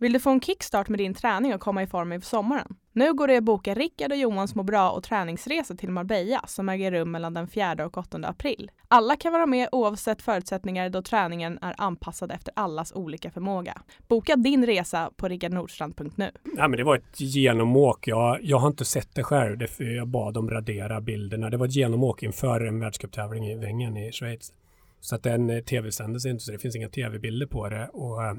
Vill du få en kickstart med din träning och komma i form inför sommaren? Nu går det att boka Rickard och Johans må bra och träningsresa till Marbella som äger rum mellan den 4 och 8 april. Alla kan vara med oavsett förutsättningar då träningen är anpassad efter allas olika förmåga. Boka din resa på rickardnordstrand.nu. Men det var ett genomåk. Jag, jag har inte sett det själv. Det, jag bad dem radera bilderna. Det var ett genomåk inför en världscuptävling i Wengen i Schweiz. Så att den eh, tv-sändes inte så det finns inga tv-bilder på det. Och, eh,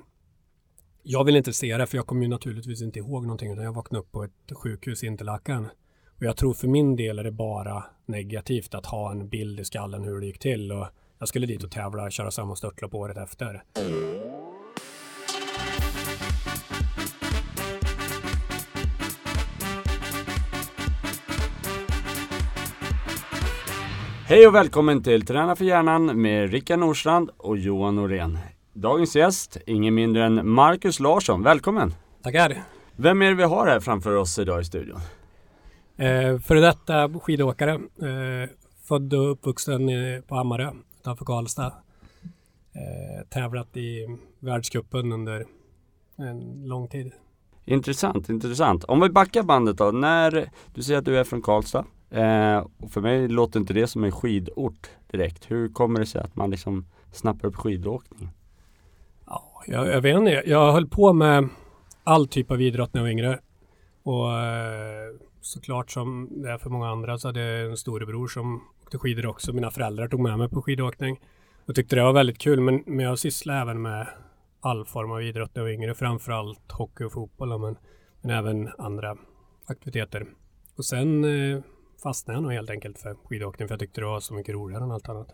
jag vill inte se det för jag kommer ju naturligtvis inte ihåg någonting utan jag vaknade upp på ett sjukhus i Interlaken. Och jag tror för min del är det bara negativt att ha en bild i skallen hur det gick till. Och jag skulle dit och tävla och köra samma störtlopp året efter. Hej och välkommen till Träna för hjärnan med Rickard Nordstrand och Johan Norén. Dagens gäst, ingen mindre än Marcus Larsson. Välkommen! Tackar! Vem är det vi har här framför oss idag i studion? Eh, före detta skidåkare. Eh, född och uppvuxen i, på Hammarö utanför Karlstad. Eh, tävlat i världscupen under en lång tid. Intressant, intressant. Om vi backar bandet då. När du säger att du är från Karlstad. Eh, och för mig låter inte det som en skidort direkt. Hur kommer det sig att man liksom snappar upp skidåkning? Ja, jag, jag vet inte. Jag höll på med all typ av idrott när jag var yngre. Och eh, såklart som det är för många andra så hade jag en storebror som åkte skidor också. Mina föräldrar tog med mig på skidåkning. Jag tyckte det var väldigt kul men, men jag sysslade även med all form av idrott när jag var yngre. Framförallt hockey och fotboll men, men även andra aktiviteter. Och sen eh, fastnade jag nog helt enkelt för skidåkning för jag tyckte det var så mycket roligare än allt annat.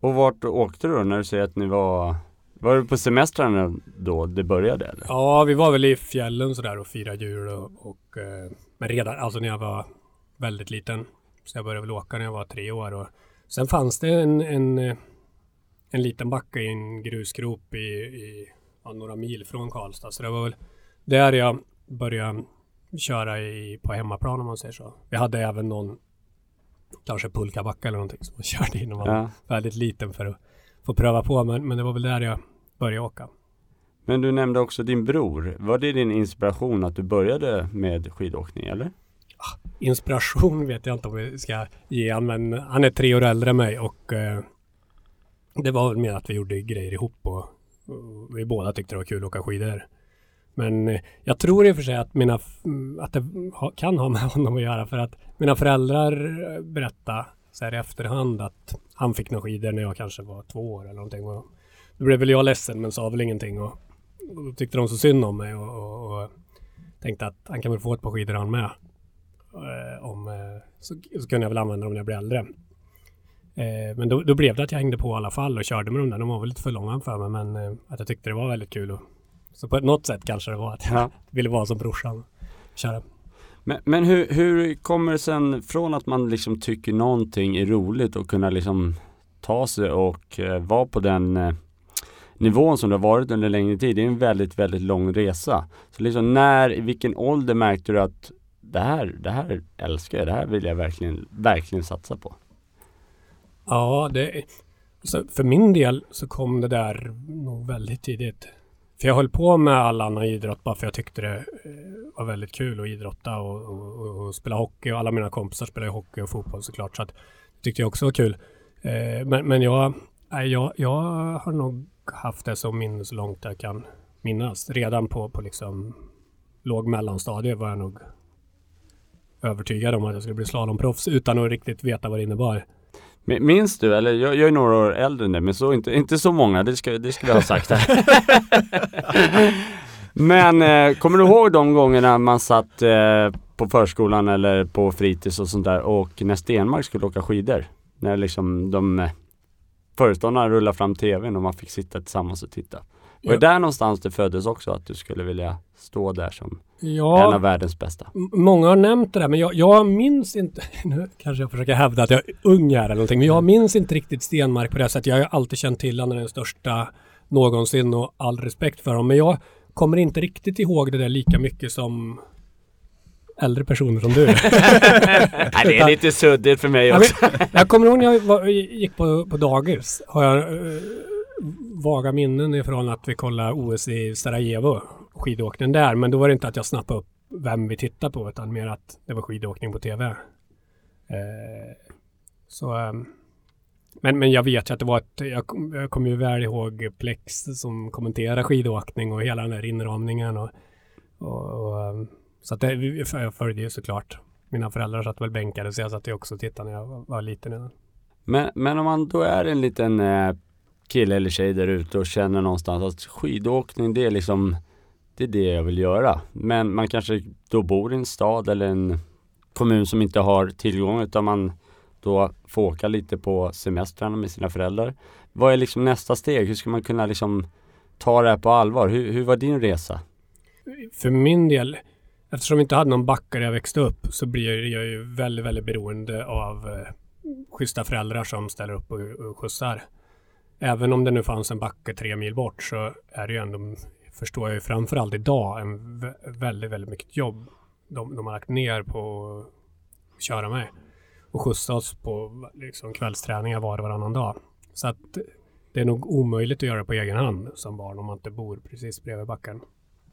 Och vart åkte du då när du säger att ni var var du på semestrarna då det började eller? Ja, vi var väl i fjällen sådär och firade jul och, och eh, men redan, alltså när jag var väldigt liten. Så jag började väl åka när jag var tre år och sen fanns det en, en, eh, en liten backe i en grusgrop i, i ja, några mil från Karlstad. Så det var väl där jag började köra i, på hemmaplan om man säger så. Vi hade även någon kanske pulkabacke eller någonting som man körde in när man ja. var väldigt liten för att få pröva på. Men, men det var väl där jag började åka. Men du nämnde också din bror. Var det din inspiration att du började med skidåkning eller? Ah, inspiration vet jag inte om vi ska ge han, men han är tre år äldre än mig och eh, det var väl mer att vi gjorde grejer ihop och, och vi båda tyckte det var kul att åka skidor. Men eh, jag tror i och för sig att, mina, att det kan ha med honom att göra för att mina föräldrar berättade så här i efterhand att han fick några skidor när jag kanske var två år eller någonting. Och då blev väl jag ledsen men sa väl ingenting och, och då tyckte de så synd om mig och, och, och, tänkte att han kan väl få ett par skidor han med. Eh, om, eh, så, så kunde jag väl använda dem när jag blev äldre. Eh, men då, då, blev det att jag hängde på i alla fall och körde med dem där. De var väl lite för långa för mig men eh, att jag tyckte det var väldigt kul. Och, så på något sätt kanske det var att jag ja. ville vara som brorsan. Köra. Men, men hur, hur kommer det sen från att man liksom tycker någonting är roligt och kunna liksom ta sig och eh, vara på den eh, nivån som det har varit under en längre tid. Det är en väldigt, väldigt lång resa. Så liksom när, i vilken ålder märkte du att det här, det här älskar jag, det här vill jag verkligen, verkligen satsa på? Ja, det, så för min del så kom det där nog väldigt tidigt. För jag höll på med all annan idrott bara för jag tyckte det eh, var väldigt kul att idrotta och, och, och spela hockey och alla mina kompisar spelar hockey och fotboll såklart. Så att, det tyckte jag också var kul. Eh, men, men jag, jag, jag har nog haft det som minne så långt jag kan minnas. Redan på, på liksom låg mellanstadie var jag nog övertygad om att jag skulle bli slalomproffs utan att riktigt veta vad det innebar. Minns du, eller jag, jag är några år äldre än dig, men så, inte, inte så många, det ska, det ska vi ha sagt här. men eh, kommer du ihåg de gångerna man satt eh, på förskolan eller på fritids och sånt där och när Stenmark skulle åka skidor? När liksom de föreståndarna rullade fram tvn och man fick sitta tillsammans och titta. Var det där någonstans det föddes också att du skulle vilja stå där som ja, en av världens bästa? Många har nämnt det där men jag, jag minns inte, nu kanske jag försöker hävda att jag är ung här eller någonting, men jag minns inte riktigt Stenmark på det sättet. Jag har alltid känt till honom, den största någonsin och all respekt för honom. Men jag kommer inte riktigt ihåg det där lika mycket som äldre personer som du. Nej, det är lite suddigt för mig också. jag, jag kommer ihåg när jag var, gick på, på dagis. Har jag uh, vaga minnen ifrån att vi kollade OS i Sarajevo. skidåkningen där. Men då var det inte att jag snappade upp vem vi tittar på utan mer att det var skidåkning på tv. Eh, så, eh, men, men jag vet ju att det var ett, jag, jag kommer ju väl ihåg Plex som kommenterar skidåkning och hela den där inramningen. Och, och, och ehm, så att det, jag följde ju såklart. Mina föräldrar satt väl bänkade så jag satt ju också och tittade när jag var, liten. Men, men om man då är en liten eh, kille eller tjej där ute och känner någonstans att skidåkning det är liksom det är det jag vill göra. Men man kanske då bor i en stad eller en kommun som inte har tillgång utan man då får åka lite på semestrarna med sina föräldrar. Vad är liksom nästa steg? Hur ska man kunna liksom ta det här på allvar? Hur, hur var din resa? För min del, eftersom vi inte hade någon backe där jag växte upp så blir jag ju väldigt, väldigt beroende av eh, schyssta föräldrar som ställer upp och, och skjutsar. Även om det nu fanns en backe tre mil bort så är det ju ändå, förstår jag ju framförallt idag, en väldigt, väldigt mycket jobb de, de har lagt ner på att köra mig och skjutsa oss på liksom, kvällsträningar var och varannan dag. Så att det är nog omöjligt att göra på egen hand som barn om man inte bor precis bredvid backen.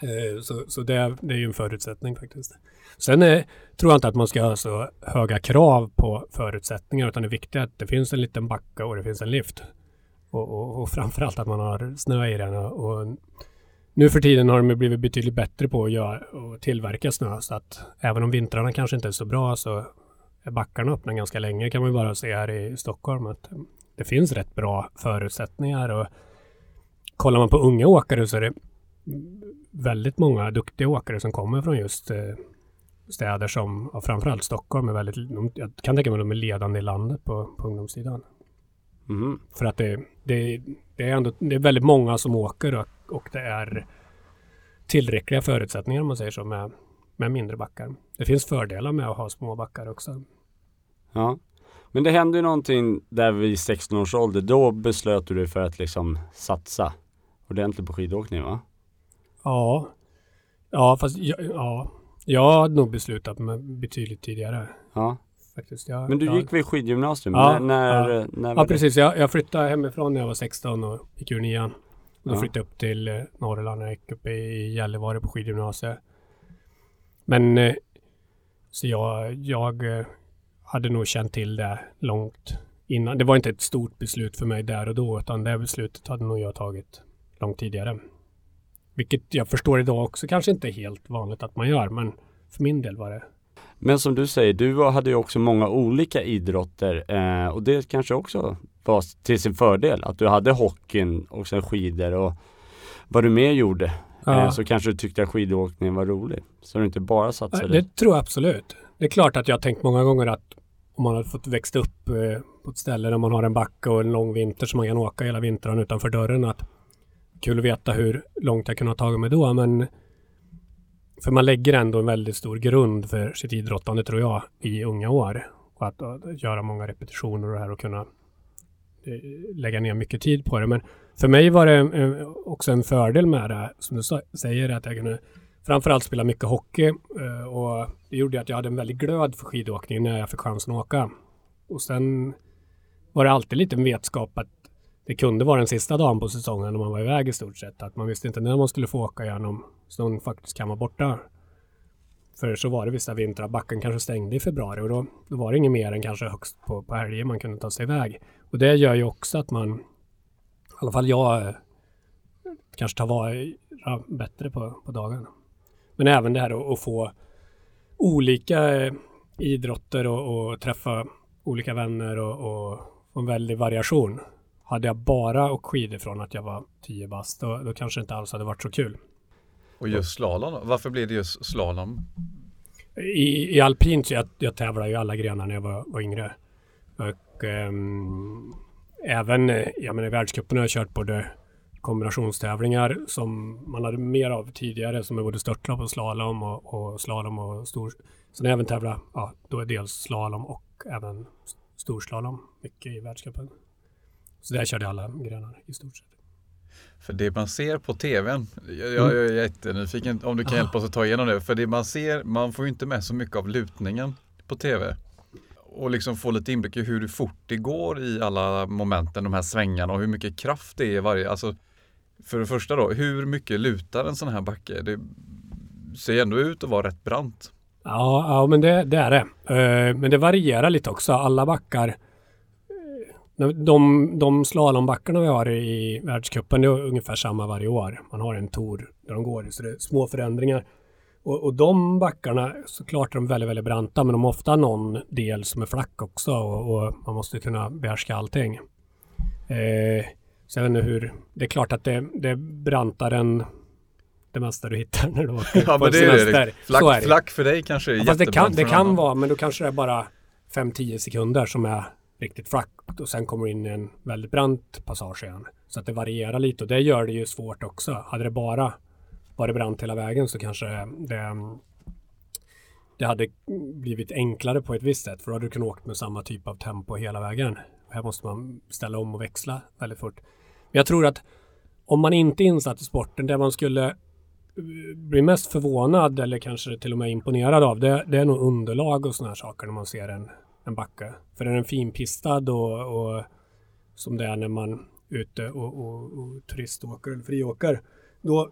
Eh, så, så det, det, är ju en förutsättning faktiskt. Sen är, tror jag inte att man ska ha så höga krav på förutsättningar utan det viktiga är att det finns en liten backe och det finns en lift. Och, och, och framförallt att man har snö i den. Och, nu för tiden har de blivit betydligt bättre på att göra och tillverka snö så att även om vintrarna kanske inte är så bra så är backarna öppna ganska länge kan man bara se här i Stockholm att det finns rätt bra förutsättningar och kollar man på unga åkare så är det väldigt många duktiga åkare som kommer från just eh, städer som, och framförallt Stockholm, är väldigt, jag kan tänka mig att de är ledande i landet på, på ungdomssidan. Mm. För att det, det, det, är ändå, det är väldigt många som åker och, och det är tillräckliga förutsättningar om man säger så med, med mindre backar. Det finns fördelar med att ha små backar också. Ja. Men det hände ju någonting där vid 16 års ålder. Då beslöt du dig för att liksom satsa ordentligt på skidåkning va? Ja. Ja, fast jag, ja. Jag hade nog beslutat mig betydligt tidigare. Ja. Faktiskt. Jag, Men du jag, gick vid skidgymnasium? Ja, när, ja. när ja precis. Jag, jag, flyttade hemifrån när jag var 16 och gick ur nian. Och då Ja. flyttade jag upp till eh, Norrland. Jag gick upp i Gällivare på skidgymnasiet. Men eh, så jag, jag eh, hade nog känt till det långt innan. Det var inte ett stort beslut för mig där och då utan det beslutet hade nog jag tagit långt tidigare. Vilket jag förstår idag också kanske inte är helt vanligt att man gör men för min del var det. Men som du säger, du hade ju också många olika idrotter eh, och det kanske också var till sin fördel att du hade hockeyn och sen skidor och vad du mer gjorde. Ja. Eh, så kanske du tyckte att skidåkningen var rolig. Så du inte bara satsade. Det tror jag absolut. Det är klart att jag har tänkt många gånger att om man hade fått växa upp eh, på ett ställe där man har en backe och en lång vinter som man kan åka hela vintern utanför dörren att kul att veta hur långt jag kunde ha tagit mig då men för man lägger ändå en väldigt stor grund för sitt idrottande tror jag i unga år. Och att, att göra många repetitioner och det här och kunna eh, lägga ner mycket tid på det. Men för mig var det också en fördel med det, som du säger, att jag kunde framförallt spela mycket hockey eh, och det gjorde att jag hade en väldigt glöd för skidåkning när jag fick chansen att åka. Och sen var det alltid lite en vetskap att det kunde vara den sista dagen på säsongen när man var iväg i stort sett. Att man visste inte när man skulle få åka igenom. snön faktiskt kan vara borta. För så var det vissa vintrar. Backen kanske stängde i februari och då, då var det inget mer än kanske högst på, på helger man kunde ta sig iväg. Och det gör ju också att man, i alla fall jag, eh, kanske tar vara bättre på, på dagarna. Men även det här att, att få olika eh, idrotter och, och träffa olika vänner och, och en väldig variation. Hade jag bara åkt skidor från att jag var 10 bast, då, då kanske det inte alls hade varit så kul. Och just slalom? Varför blev det just slalom? I, i alpint så jag, jag tävlade ju alla grenar när jag var, var yngre. Och ehm, även, eh, jag menar i världscupen har jag kört både kombinationstävlingar som man hade mer av tidigare som är både störtlopp och slalom och, och slalom och stor. Sen även tävlat, ja, då är dels slalom och även storslalom mycket i världscupen. Så där körde alla grenar i stort sett. För det man ser på tvn, jag, jag, jag är jättenyfiken om du kan hjälpa oss att ta igenom det. För det man ser, man får ju inte med så mycket av lutningen på tv. Och liksom få lite inblick i hur fort det går i alla momenten, de här svängarna och hur mycket kraft det är i varje. Alltså, För det första då, hur mycket lutar en sån här backe? Det ser ändå ut att vara rätt brant. Ja, ja men det, det är det. Eh, men det varierar lite också. Alla backar de, de slalombackarna vi har i världscupen, det är ungefär samma varje år. Man har en tour där de går, så det är små förändringar. Och, och de backarna, såklart är de väldigt, väldigt branta, men de har ofta någon del som är flack också och, och man måste kunna behärska allting. Eh, så jag vet inte hur, det är klart att det, det är brantare än det mesta du hittar när du åker Ja på men det är semester. det. Så är Flack, det. flack för dig kanske är Ja, fast det kan, det kan vara, men då kanske det är bara 5-10 sekunder som är riktigt flackt och sen kommer du in i en väldigt brant passage igen. Så att det varierar lite och det gör det ju svårt också. Hade det bara varit brant hela vägen så kanske det, det hade blivit enklare på ett visst sätt för då hade du kunnat åka med samma typ av tempo hela vägen. Här måste man ställa om och växla väldigt fort. Men jag tror att om man inte är insatt i sporten, det man skulle eh, bli mest förvånad eller kanske till och med imponerad av, det, det är nog underlag och sådana här saker när man ser en, en backe. För är den finpistad och, och som det är när man är ute och, och, och turiståker eller friåker, då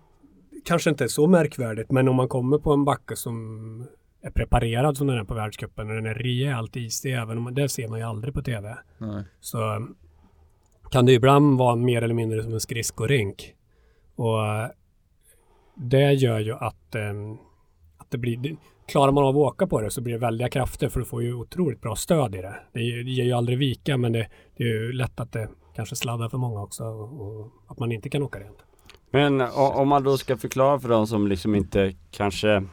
kanske inte är så märkvärdigt. Men om man kommer på en backe som är preparerad som den är på världscupen och den är rejält isig, även om det ser man ju aldrig på tv Nej. så kan det ibland vara mer eller mindre som en skridskorink. Och det gör ju att, eh, att det blir, klarar man av att åka på det så blir det väldiga krafter för du får ju otroligt bra stöd i det. Det ger ju aldrig vika men det, det är ju lätt att det kanske sladdar för många också och, och att man inte kan åka rent. Men om man då ska förklara för de som liksom inte kanske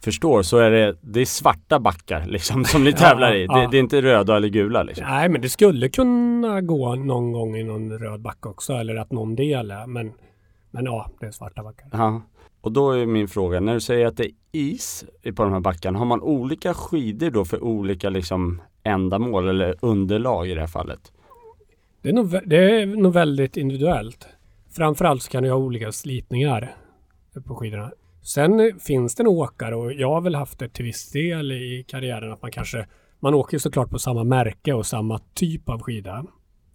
förstår så är det, det är svarta backar liksom som ni Ja, tävlar i. ja. Det, det är inte röda eller gula liksom. Nej men det skulle kunna gå någon gång i någon röd backe också eller att någon del är men, men ja, det är svarta backar. Ja. Och då är min fråga, när du säger att det är is på de här backarna, har man olika skidor då för olika liksom ändamål eller underlag i det här fallet? Det är, nog, det är nog väldigt individuellt. Framförallt så kan du ha olika slitningar på skidorna. Sen finns det nog åkare och jag har väl haft det till viss del i karriären att man kanske man åker såklart på samma märke och samma typ av skida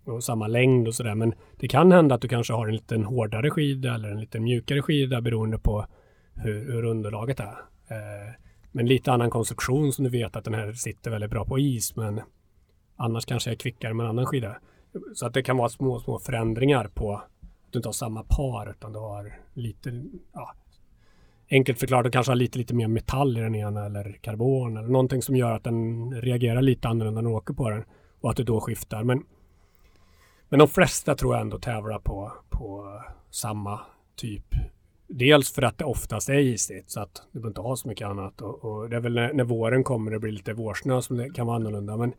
och samma längd och sådär men det kan hända att du kanske har en liten hårdare skida eller en lite mjukare skida beroende på hur, hur underlaget är. Eh, men lite annan konstruktion som du vet att den här sitter väldigt bra på is men annars kanske är kvickare med en annan skida. Så att det kan vara små, små förändringar på att du inte har samma par utan du har lite, ja, enkelt förklarat, du kanske har lite, lite mer metall i den ena eller karbon eller någonting som gör att den reagerar lite annorlunda när du åker på den och att du då skiftar. Men, men de flesta tror jag ändå tävlar på, på samma typ. Dels för att det oftast är isigt så att du behöver inte ha så mycket annat och, och det är väl när, när våren kommer det blir lite vårsnö som det kan vara annorlunda. Men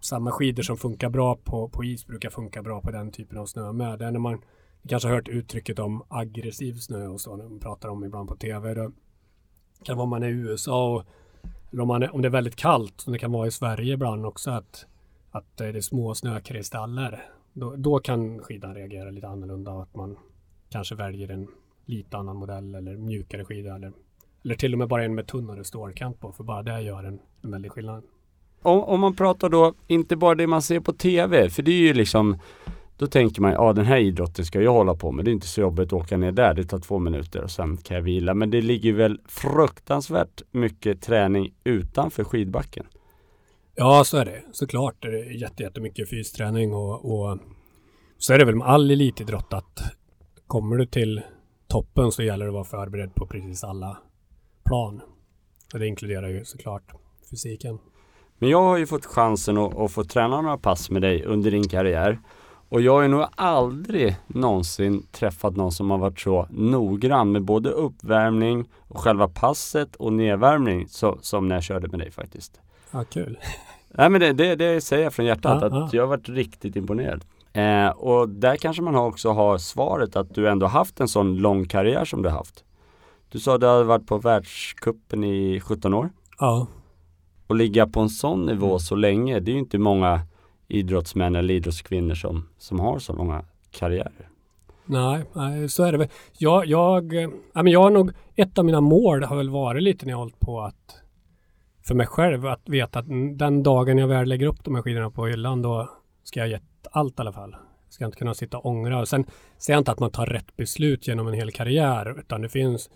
samma skidor som funkar bra på, på is brukar funka bra på den typen av snö med. Det är när man kanske har hört uttrycket om aggressiv snö och så när man pratar om ibland på tv. Det kan vara om man är i USA och eller om, man är, om det är väldigt kallt som det kan vara i Sverige ibland också att, att det är små snökristaller. Då, då kan skidan reagera lite annorlunda och att man kanske väljer en lite annan modell eller mjukare skida eller, eller till och med bara en med tunnare stålkant på för bara det gör en, en väldig skillnad. Om, om man pratar då, inte bara det man ser på TV, för det är ju liksom Då tänker man, ja den här idrotten ska jag hålla på med. Det är inte så jobbigt att åka ner där. Det tar två minuter och sen kan jag vila. Men det ligger väl fruktansvärt mycket träning utanför skidbacken. Ja, så är det. Såklart är det jätte, jättemycket fysträning och, och så är det väl med all elitidrott att kommer du till toppen så gäller det att vara förberedd på precis alla plan. Och det inkluderar ju såklart fysiken. Men jag har ju fått chansen att, att få träna några pass med dig under din karriär. Och jag har ju nog aldrig någonsin träffat någon som har varit så noggrann med både uppvärmning och själva passet och nedvärmning så, som när jag körde med dig faktiskt. Ja, kul. Nej men det, det, det säger jag från hjärtat Ja, att ja. jag har varit riktigt imponerad. Eh, och där kanske man också har svaret att du ändå haft en sån lång karriär som du haft. Du sa att du hade varit på världskuppen i 17 år. Ja, Och ligga på en sån nivå Mm. så länge, det är ju inte många idrottsmän eller idrottskvinnor som, som har så långa karriärer. nej, nej, så är det väl. Jag, jag, eh, men jag har nog, ett av mina mål har väl varit lite när jag hållit på att för mig själv att veta att den dagen jag väl lägger upp de här skidorna på hyllan då ska jag ha gett allt i alla fall. ska inte kunna sitta och ångra. Och sen säger jag inte att man tar rätt beslut genom en hel karriär utan det finns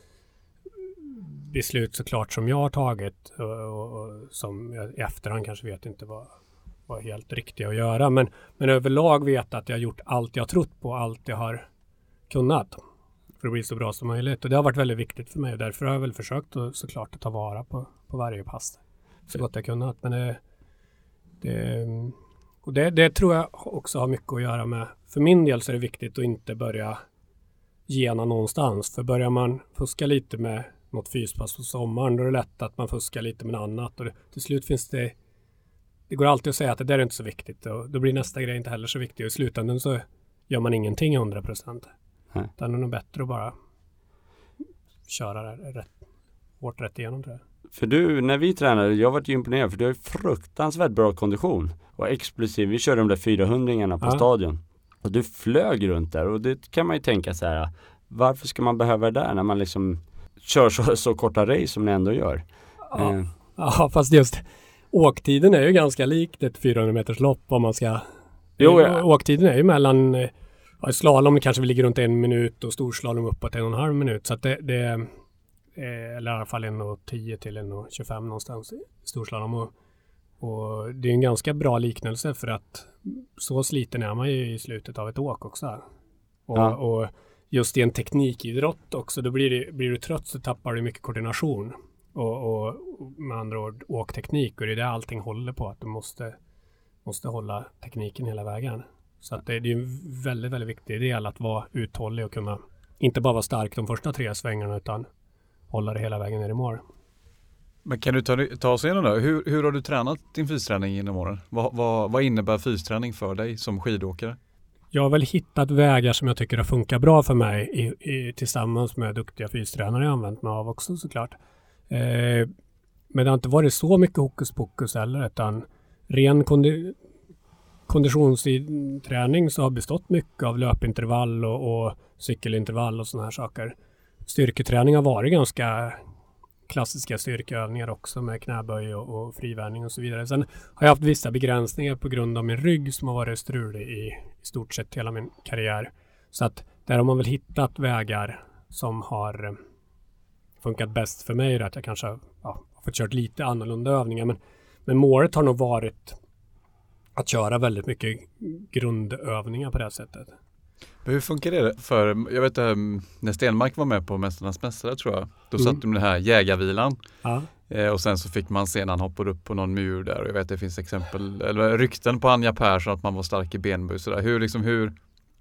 beslut såklart som jag har tagit och, och, och som jag i efterhand kanske vet inte var, var helt riktiga att göra. Men, men överlag vet att jag har gjort allt jag trott på, allt jag har kunnat för att bli så bra som möjligt. Och det har varit väldigt viktigt för mig och därför har jag väl försökt att, såklart att ta vara på, på varje pass så gott jag kunnat. Men det, det, och det, det tror jag också har mycket att göra med, för min del så är det viktigt att inte börja gena någonstans. För börjar man fuska lite med något fyspass på sommaren då är det lätt att man fuskar lite med något annat. Och det, till slut finns det det går alltid att säga att det där är inte så viktigt och då blir nästa grej inte heller så viktig och i slutändan så gör man ingenting 100 procent. Utan det är nog bättre att bara köra rätt, hårt rätt igenom tror jag. För du, när vi tränade, jag var ju imponerad för du har fruktansvärt bra kondition och explosiv. Vi körde de där 400 på ja. stadion och du flög runt där och det kan man ju tänka så här. Varför ska man behöva det där när man liksom kör så, så korta race som ni ändå gör? Ja, eh. ja fast just åktiden är ju ganska likt ett 400 meters lopp om man ska Jo, ja. Åktiden är ju mellan ja, slalom kanske vi ligger runt en minut och storslalom uppåt en och en halv minut. Så att det, det är, eller i alla fall 1.10 till 1.25 någonstans i storslalom. Och, och det är en ganska bra liknelse för att så sliten är man ju i slutet av ett åk också. Och, ja. och just i en teknikidrott också, då blir, det, blir du trött så tappar du mycket koordination. Och, och med andra ord åkteknik och det är det allting håller på, att du måste, måste hålla tekniken hela vägen. Så att det, det är en väldigt, väldigt viktig del att vara uthållig och kunna inte bara vara stark de första tre svängarna utan hålla det hela vägen ner i mål. Men kan du ta, ta oss igenom det? Hur, hur har du tränat din fysträning genom åren? Vad, vad, vad innebär fysträning för dig som skidåkare? Jag har väl hittat vägar som jag tycker har funkat bra för mig i, i, tillsammans med duktiga fystränare jag använt mig av också såklart. Eh, men det har inte varit så mycket hokus pokus heller utan ren kondi konditionsträning så har bestått mycket av löpintervall och, och cykelintervall och sådana här saker. Styrketräning har varit ganska klassiska styrkeövningar också med knäböj och, och frivärning och så vidare. Sen har jag haft vissa begränsningar på grund av min rygg som har varit strulig i, i stort sett hela min karriär. Så att där har man väl hittat vägar som har eh, funkat bäst för mig. Att jag kanske ja, har fått kört lite annorlunda övningar. Men, men målet har nog varit att köra väldigt mycket grundövningar på det här sättet. Men hur funkar det för, jag vet ehm, när Stenmark var med på Mästarnas Mästare tror jag, då mm. satt de den här jägarvilan. Ja. Eh, och sen så fick man se när han hoppade upp på någon mur där och jag vet det finns exempel, eller rykten på Anja Persson att man var stark i benböj sådär. Hur, liksom, hur,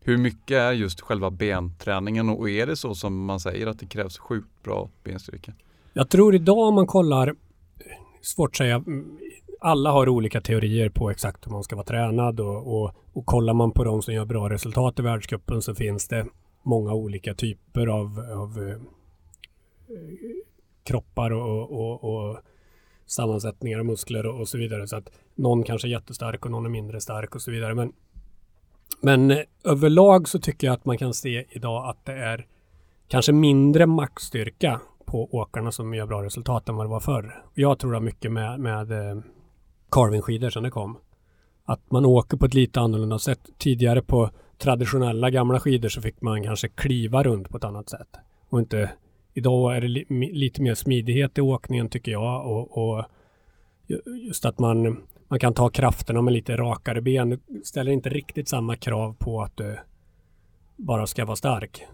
hur mycket är just själva benträningen och är det så som man säger att det krävs sjukt bra benstyrka? Jag tror idag om man kollar, svårt att säga, alla har olika teorier på exakt hur man ska vara tränad och, och, och kollar man på de som gör bra resultat i världscupen så finns det många olika typer av, av eh, kroppar och, och, och, sammansättningar och muskler och, så vidare. Så att någon kanske är jättestark och någon är mindre stark och så vidare. Men, men eh, överlag så tycker jag att man kan se idag att det är kanske mindre maxstyrka på åkarna som gör bra resultat än vad det var förr. Jag tror det har mycket med, med eh, carvingskidor sedan det kom. Att man åker på ett lite annorlunda sätt. Tidigare på traditionella gamla skidor så fick man kanske kliva runt på ett annat sätt. Och inte, idag är det li, lite mer smidighet i åkningen tycker jag. Och, och, just att man, man kan ta krafterna med lite rakare ben. Det ställer inte riktigt samma krav på att du bara ska vara stark.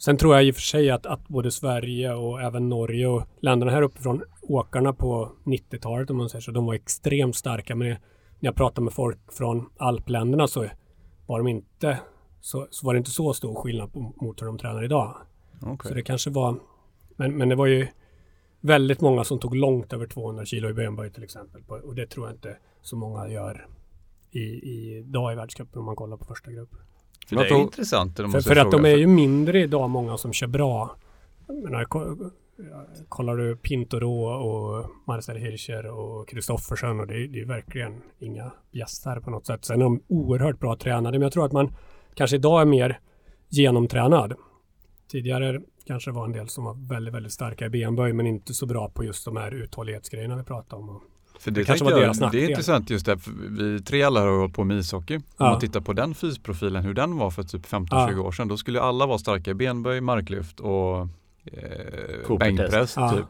Sen tror jag i och för sig att, att både Sverige och även Norge och länderna här uppifrån, åkarna på 90-talet om man säger så, de var extremt starka. Men när jag pratar med folk från alpländerna så var de inte så, så var det inte så stor skillnad på, mot hur de tränar idag. Okay. Så det kanske var, men, men det var ju väldigt många som tog långt över 200 kilo i benböj till exempel. Och det tror jag inte så många gör i, i idag i världscupen om man kollar på första grupp. För det är tog, intressant. Det för, för att de är ju mindre idag, många som kör bra. menar, kollar du Pinto och Marcel Hirscher och Kristoffersen och det är, det är verkligen inga gäster på något sätt. Sen är de oerhört bra tränade, men jag tror att man kanske idag är mer genomtränad. Tidigare kanske var en del som var väldigt, väldigt starka i benböj men inte så bra på just de här uthållighetsgrejerna vi pratade om. För det, det kanske var deras nackdel. Det är intressant just det, vi tre alla har hållit på med ishockey. Om ja. man tittar på den fysprofilen, hur den var för typ 15-20 ja. år sedan, då skulle alla vara starka i benböj, marklyft och eh, bänkpress. Ja. Typ.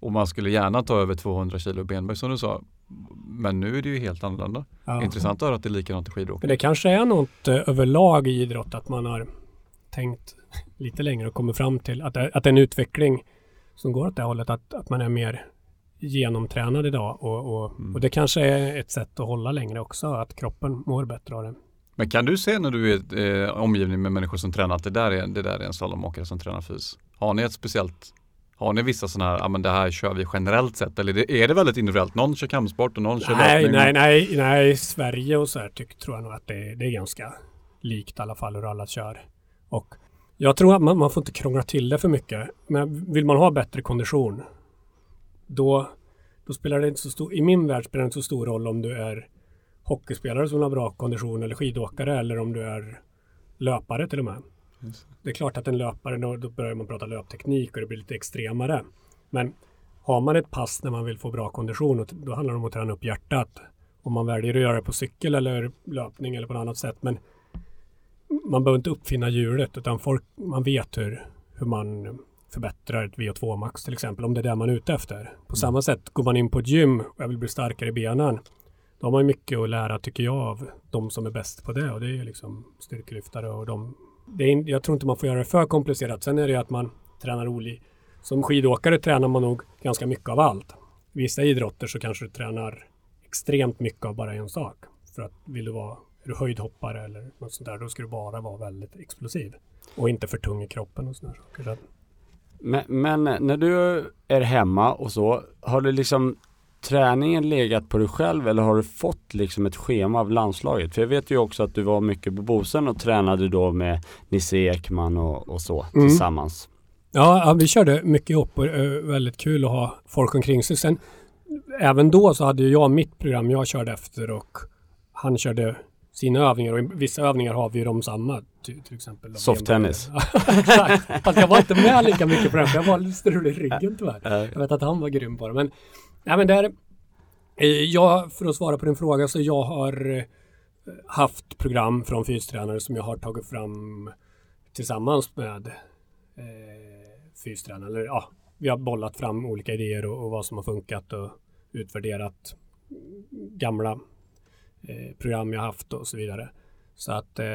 Och man skulle gärna ta över 200 kilo benböj som du sa. Men nu är det ju helt annorlunda. Ja. Intressant att höra att det är likadant i skidåkning. Men det kanske är något eh, överlag i idrott att man har tänkt lite längre och kommit fram till att, att det är en utveckling som går åt det hållet. Att, att man är mer genomtränad idag och, och, mm. och, det kanske är ett sätt att hålla längre också, att kroppen mår bättre av det. Men kan du se när du är eh, omgivning med människor som tränar att det där är, det där är en slalomåkare som tränar fys? Har ni ett speciellt har ni vissa sådana här, ja men det här kör vi generellt sett eller är det väldigt individuellt? Någon kör kampsport och någon kör Nej, löpning? nej, nej, nej, Sverige och så här tyck, tror jag nog att det, det, är ganska likt i alla fall hur alla kör. Och jag tror att man, man får inte krångla till det för mycket. Men vill man ha bättre kondition då, då spelar det inte så stor, i min värld spelar det inte så stor roll om du är hockeyspelare som har bra kondition eller skidåkare eller om du är löpare till och med. Det är klart att en löpare, då, då börjar man prata löpteknik och det blir lite extremare. Men har man ett pass när man vill få bra kondition, då handlar det om att träna upp hjärtat. Om man väljer att göra det på cykel eller löpning eller på något annat sätt. Men man behöver inte uppfinna hjulet utan folk, man vet hur, hur man förbättrar ett VO2 max till exempel, om det är det man är ute efter. På mm. samma sätt, går man in på ett gym och jag vill bli starkare i benen, då har man mycket att lära tycker jag av de som är bäst på det och det är liksom styrkelyftare och de det är, jag tror inte man får göra det för komplicerat. Sen är det att man tränar olika. Som skidåkare tränar man nog ganska mycket av allt. Vissa idrotter så kanske du tränar extremt mycket av bara en sak. För att vill du vara är du höjdhoppare eller något sånt där, då ska du bara vara väldigt explosiv. Och inte för tung i kroppen och sådana saker. Men, men, när du är hemma och så, har du liksom träningen legat på dig själv eller har du fått liksom ett schema av landslaget? För jag vet ju också att du var mycket på Bosön och tränade då med Nisse Ekman och, och så mm. tillsammans. Ja, vi körde mycket ihop och uh, väldigt kul att ha folk omkring sig. Sen, även då så hade jag mitt program jag körde efter och han körde sina övningar och i vissa övningar har vi ju de samma. Till, till exempel. Softtennis. Fast jag var inte med lika mycket på den för jag var lite strulig i ryggen tyvärr. Jag vet att han var grym på det. Men Nej, men där, eh, jag, för att svara på din fråga, så jag har eh, haft program från fystränare som jag har tagit fram tillsammans med eh, fystränare. Eller, ja, vi har bollat fram olika idéer och, och vad som har funkat och utvärderat gamla eh, program jag haft och så vidare. Så att eh,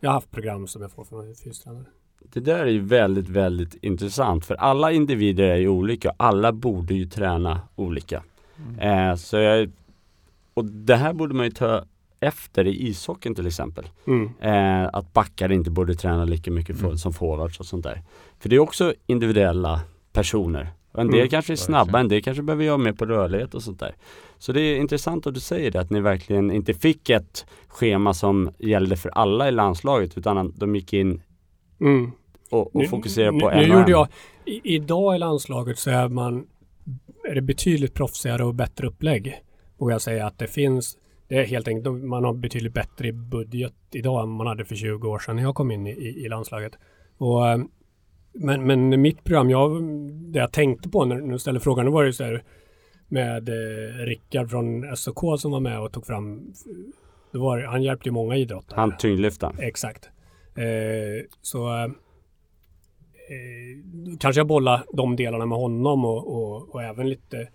jag har haft program som jag får från fystränare. Det där är ju väldigt, väldigt intressant för alla individer är ju olika. Alla borde ju träna olika. Mm. Eh, så jag, och det här borde man ju ta efter i ishockeyn till exempel. Mm. Eh, att backar inte borde träna lika mycket för, mm. som forwards och sånt där. För det är också individuella personer. Och en del mm. kanske är snabba, en del kanske behöver göra mer på rörlighet och sånt där. Så det är intressant att du säger det, att ni verkligen inte fick ett schema som gällde för alla i landslaget utan de gick in Mm. Och, och fokusera på en Nu gjorde jag, i, idag i landslaget så är man är det betydligt proffsigare och bättre upplägg. Och jag säger att det finns det är helt enkelt, man har betydligt bättre budget idag än man hade för 20 år sedan när jag kom in i, i, i landslaget. Och, eh, men, men mitt program, jag, det jag tänkte på när du ställde frågan, det var ju så här med eh, Rickard från SOK som var med och tog fram, det var, han hjälpte ju många idrottare. Han tyngdlyftaren. Exakt. Eh, så eh, kanske jag bollar de delarna med honom och, och, och även lite eh,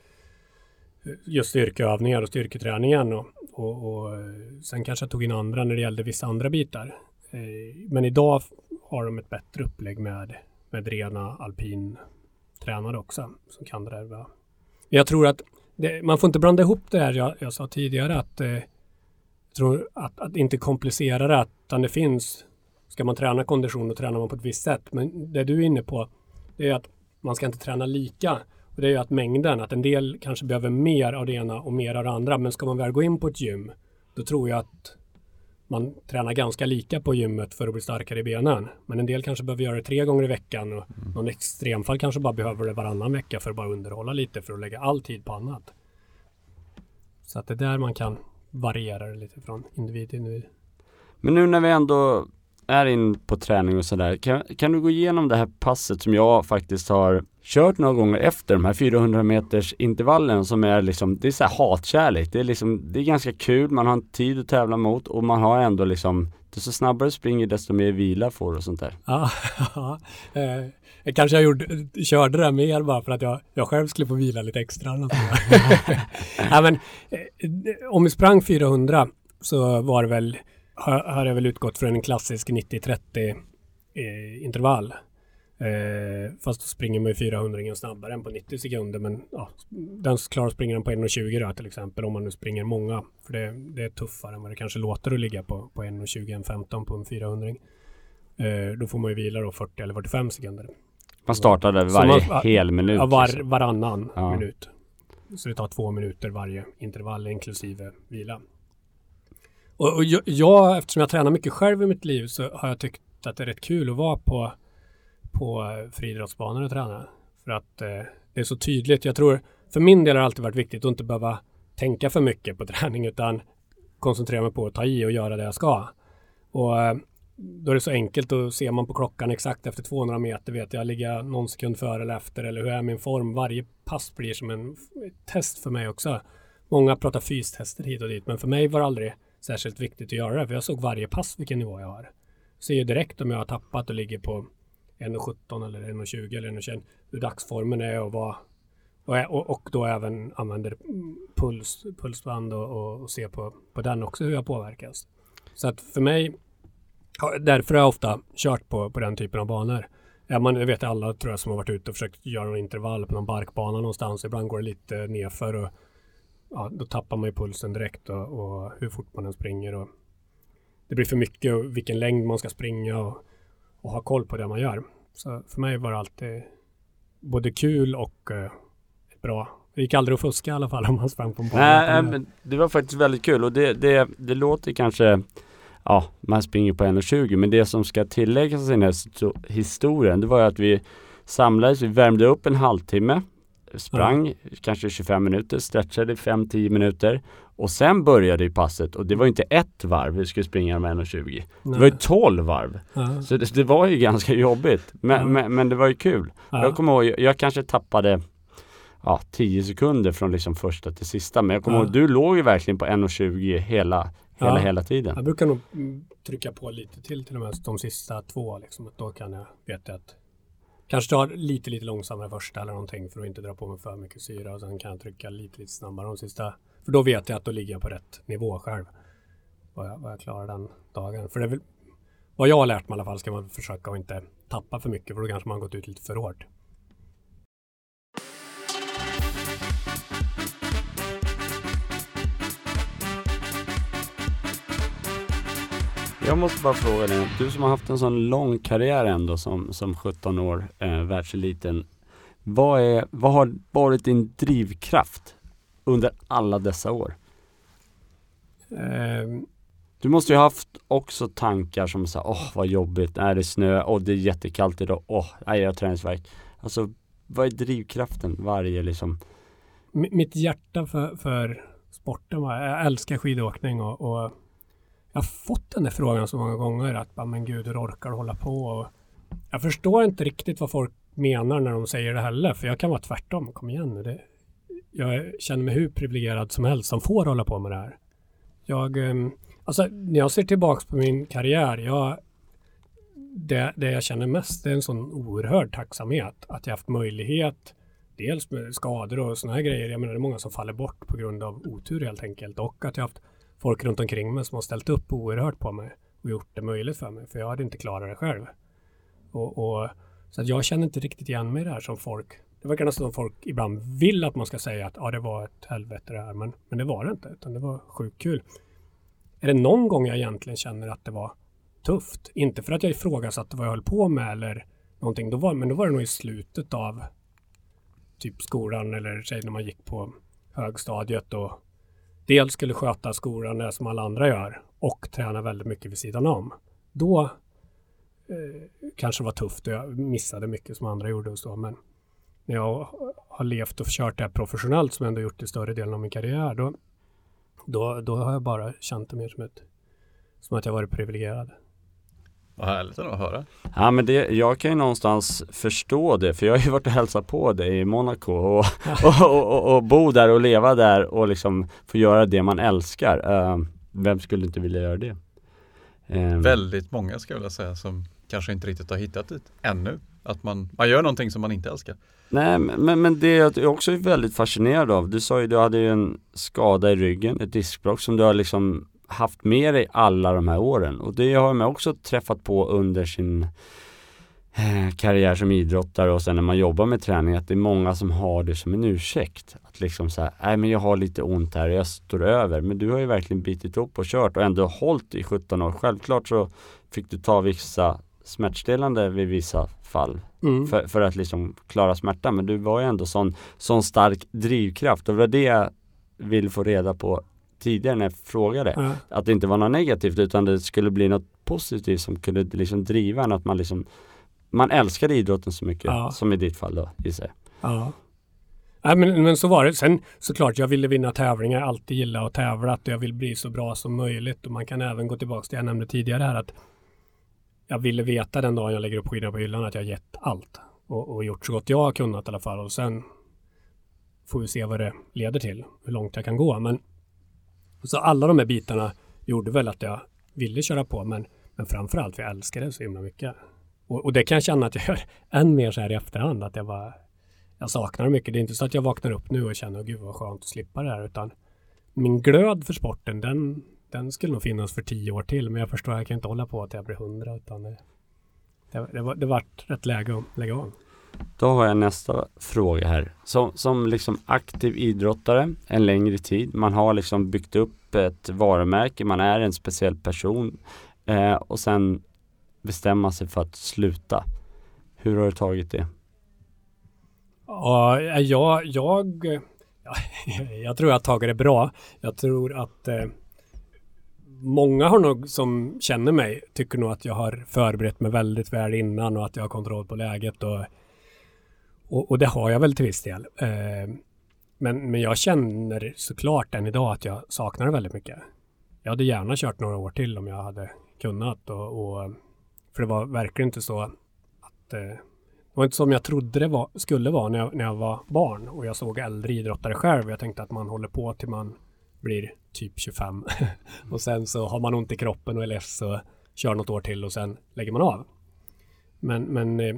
just styrkeövningar och styrketräningen. Och, och, och, eh, sen kanske jag tog in andra när det gällde vissa andra bitar. Eh, men idag har de ett bättre upplägg med, med rena alpin tränare också som kan det där. Jag tror att det, man får inte blanda ihop det här jag, jag sa tidigare att, eh, tror att, att inte komplicera det, utan det finns ska man träna kondition då tränar man på ett visst sätt. Men det du är inne på det är att man ska inte träna lika. Och det är ju att mängden, att en del kanske behöver mer av det ena och mer av det andra. Men ska man väl gå in på ett gym, då tror jag att man tränar ganska lika på gymmet för att bli starkare i benen. Men en del kanske behöver göra det tre gånger i veckan och mm. någon extremfall kanske bara behöver det varannan vecka för att bara underhålla lite för att lägga all tid på annat. Så att det är där man kan variera det lite från individ till individ. Men nu när vi ändå är in på träning och sådär, kan, kan du gå igenom det här passet som jag faktiskt har kört några gånger efter de här 400 meters intervallen som är liksom, det är så här hatkärlek. Det är liksom, det är ganska kul, man har en tid att tävla mot och man har ändå liksom, desto snabbare du springer desto mer vila får du och sånt där. Ja, eh, kanske jag gjorde, körde det mer bara för att jag, jag själv skulle få vila lite extra. ja, men, eh, om vi sprang 400 så var det väl, har, har jag väl utgått från en klassisk 90-30 eh, intervall. Eh, fast då springer man ju 400 snabbare än på 90 sekunder. Men ja, den klarar springa den på 1.20 då till exempel om man nu springer många. För det, det är tuffare än vad det kanske låter att ligga på, på 1.20-1.15 på en 400. Eh, då får man ju vila då 40 eller 45 sekunder. Man startade varje man, hel minut? Ja, var, liksom. varannan ja. minut. Så det tar två minuter varje intervall inklusive vila. Och, och jag, jag, eftersom jag tränar mycket själv i mitt liv så har jag tyckt att det är rätt kul att vara på på friidrottsbanor och träna. För att eh, det är så tydligt. Jag tror, för min del har det alltid varit viktigt att inte behöva tänka för mycket på träning utan koncentrera mig på att ta i och göra det jag ska. Och eh, då är det så enkelt att ser man på klockan exakt efter 200 meter vet jag, ligger jag någon sekund före eller efter eller hur är min form? Varje pass blir som en test för mig också. Många pratar fystester hit och dit men för mig var det aldrig särskilt viktigt att göra det för jag såg varje pass vilken nivå jag har. Ser ju direkt om jag har tappat och ligger på 1,17 eller 1,20 eller 1,21 hur dagsformen är och vad och, och då även använder puls, pulsband och, och, och se på, på den också hur jag påverkas. Så att för mig, därför har jag ofta kört på, på den typen av banor. Ja, man, vet alla tror jag som har varit ute och försökt göra en intervall på någon barkbana någonstans. Ibland går det lite nerför och ja, då tappar man ju pulsen direkt och, och hur fort man än springer. Och det blir för mycket och vilken längd man ska springa och och ha koll på det man gör. Så för mig var det alltid både kul och eh, bra. Det gick aldrig att fuska i alla fall om man sprang på en bana. Nej, men det var faktiskt väldigt kul och det, det, det låter kanske Ja, man springer på 1,20 men det som ska tilläggas i den här historien det var ju att vi samlades, vi värmde upp en halvtimme Sprang ja. kanske 25 minuter, stretchade 5-10 minuter och sen började ju passet och det var inte ett varv vi skulle springa med 1.20. Det var ju 12 varv. Ja. Så det, det, var ju ganska jobbigt. Men, ja. men, men, det var ju kul. Jag kommer ihåg, jag, jag kanske tappade ja, 10 sekunder från liksom första till sista. Men jag kommer ihåg, du låg ju verkligen på 1.20 hela, hela, hela tiden. Jag brukar nog trycka på lite till till och med de sista två. Liksom, att då kan jag veta att Kanske ta lite, lite långsammare första eller någonting för att inte dra på mig för mycket syra och sen kan jag trycka lite, lite snabbare de sista. För då vet jag att då ligger jag på rätt nivå själv. Vad jag, vad jag klarar den dagen. För det är väl, vad jag har lärt mig i alla fall ska man försöka att inte tappa för mycket för då kanske man gått ut lite för hårt. Jag måste bara fråga dig, du som har haft en sån lång karriär ändå som, som 17 år, eh, världseliten. Vad, är, vad har varit din drivkraft under alla dessa år? Um, du måste ju haft också tankar som så åh vad jobbigt, är det snö, åh det är jättekallt idag, åh, nej jag har träningsvärk. Alltså, vad är drivkraften varje liksom? mitt hjärta för, för sporten var, jag älskar skidåkning och, och jag har fått den där frågan så många gånger att men gud, hur orkar du hålla på? Och jag förstår inte riktigt vad folk menar när de säger det heller, för jag kan vara tvärtom. Kom igen nu. Det, jag känner mig hur privilegierad som helst som får hålla på med det här. Jag, ehm, alltså, när jag ser tillbaks på min karriär, jag, det, det jag känner mest är en sån oerhörd tacksamhet att jag haft möjlighet dels med skador och sådana här grejer. Jag menar det är många som faller bort på grund av otur helt enkelt och att jag haft folk runt omkring mig som har ställt upp oerhört på mig och gjort det möjligt för mig. För jag hade inte klarat det själv. Och, och så att jag känner inte riktigt igen mig där som folk. Det verkar nästan som folk ibland vill att man ska säga att ja, det var ett helvete det här. Men, men det var det inte, utan det var sjukt kul. Är det någon gång jag egentligen känner att det var tufft? Inte för att jag ifrågasatte vad jag höll på med eller någonting. Då var, men då var det nog i slutet av typ skolan eller säg när man gick på högstadiet och dels skulle sköta skolan som alla andra gör och träna väldigt mycket vid sidan om. Då eh, kanske det var tufft och jag missade mycket som andra gjorde och så. Men när jag har levt och kört det här professionellt som jag ändå gjort i större delen av min karriär då, då, då har jag bara känt det mer som, ett, som att jag varit privilegierad. Vad härligt att höra. Ja men det, jag kan ju någonstans förstå det för jag har ju varit och hälsat på dig i Monaco och, och, och, och, och bo där och leva där och liksom få göra det man älskar. Uh, vem skulle inte vilja göra det? Um, Väldigt många skulle jag vilja säga som kanske inte riktigt har hittat dit ännu. Att man, man gör någonting som man inte älskar. Nej men, men det jag också är väldigt fascinerad av, du sa ju du hade ju en skada i ryggen, ett diskbråck som du har liksom haft med dig alla de här åren och det har man också träffat på under sin eh, karriär som idrottare och sen när man jobbar med träning att det är många som har det som en ursäkt. Att liksom såhär, nej men jag har lite ont här och jag står över. Men du har ju verkligen bitit upp och kört och ändå hållit i 17 år. Självklart så fick du ta vissa smärtstillande vid vissa fall mm. för, för, att liksom klara smärta. Men du var ju ändå sån, sån stark drivkraft och det var det jag vill få reda på tidigare när jag frågade. Mm. Att det inte var något negativt utan det skulle bli något positivt som kunde liksom driva en att man liksom Man älskade idrotten så mycket ja. som i ditt fall då gissar jag. Ja. Nej, men, men så var det. Sen såklart, jag ville vinna tävlingar, alltid gilla att tävla, att jag vill bli så bra som möjligt. Och man kan även gå tillbaka till det jag nämnde tidigare här att jag ville veta den dagen jag lägger upp skidorna på hyllan att jag gett allt. Och, och, gjort så gott jag har kunnat i alla fall. Och sen får vi se vad det leder till, hur långt jag kan gå. Men så alla de här bitarna gjorde väl att jag ville köra på, men, men framförallt för jag älskade det så himla mycket. Och, och, det kan jag känna att jag gör än mer så här i efterhand, att jag bara jag saknar det mycket. Det är inte så att jag vaknar upp nu och känner, gud vad skönt att slippa det här, utan min glöd för sporten, den, den skulle nog finnas för tio år till, men jag förstår, jag kan inte hålla på att jag blir hundra, utan det, det, det, var, det vart rätt läge att lägga av. Då har jag nästa fråga här. Som, som liksom aktiv idrottare en längre tid, man har liksom byggt upp ett varumärke, man är en speciell person eh, och sen bestämma sig för att sluta. Hur har du tagit det? Ja, jag, jag, jag tror jag har tagit det bra. Jag tror att eh, många har nog som känner mig tycker nog att jag har förberett mig väldigt väl innan och att jag har kontroll på läget och och, och, det har jag väl till viss del. Eh, men, men jag känner såklart än idag att jag saknar det väldigt mycket. Jag hade gärna kört några år till om jag hade kunnat. Och, och för det var verkligen inte så att eh, det var inte som jag trodde det var, skulle vara när jag, när jag var barn och jag såg äldre idrottare själv. Jag tänkte att man håller på till man blir typ 25 och sen så har man ont i kroppen och är less och kör något år till och sen lägger man av. Men, men eh,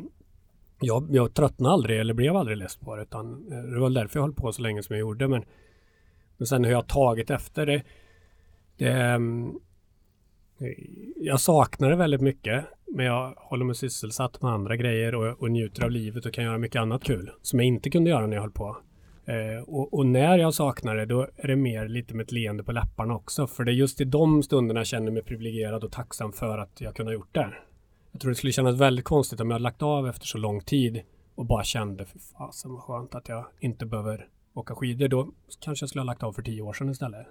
jag, jag tröttnade aldrig eller blev aldrig less på det utan eh, det var därför jag höll på så länge som jag gjorde. Men, men sen hur jag tagit efter det, det mm, jag saknar det väldigt mycket men jag håller mig sysselsatt med andra grejer och, och njuter av livet och kan göra mycket annat kul som jag inte kunde göra när jag höll på. Eh, och, och, när jag saknar det då är det mer lite med ett leende på läpparna också för det är just i de stunderna jag känner mig privilegierad och tacksam för att jag kunnat gjort det. Jag tror det skulle kännas väldigt konstigt om jag hade lagt av efter så lång tid och bara kände för fasen vad skönt att jag inte behöver åka skidor. Då kanske jag skulle ha lagt av för tio år sedan istället.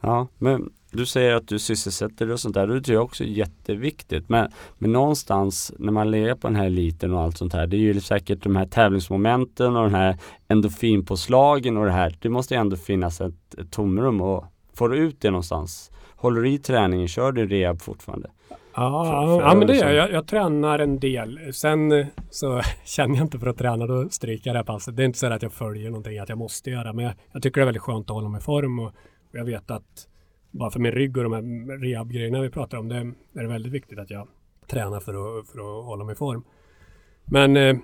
Ja, men du säger att du sysselsätter dig och sånt där. Det tror jag också är jätteviktigt. Men, men någonstans när man lever på den här eliten och allt sånt här. Det är ju säkert de här tävlingsmomenten och den här endorfinpåslagen och det här. Det måste ändå finnas ett, ett tomrum och får du ut det någonstans? Håller du i träningen? Kör du rehab fortfarande? Ja, för, ja men det gör jag. Jag tränar en del. Sen så känner jag inte för att träna, då stryker jag det här passet. Det är inte så att jag följer någonting, att jag måste göra. Men jag, jag tycker det är väldigt skönt att hålla mig i form och jag vet att bara för min rygg och de här rehabgrejerna vi pratar om, det är det väldigt viktigt att jag tränar för att, för att hålla mig i form. Men eh,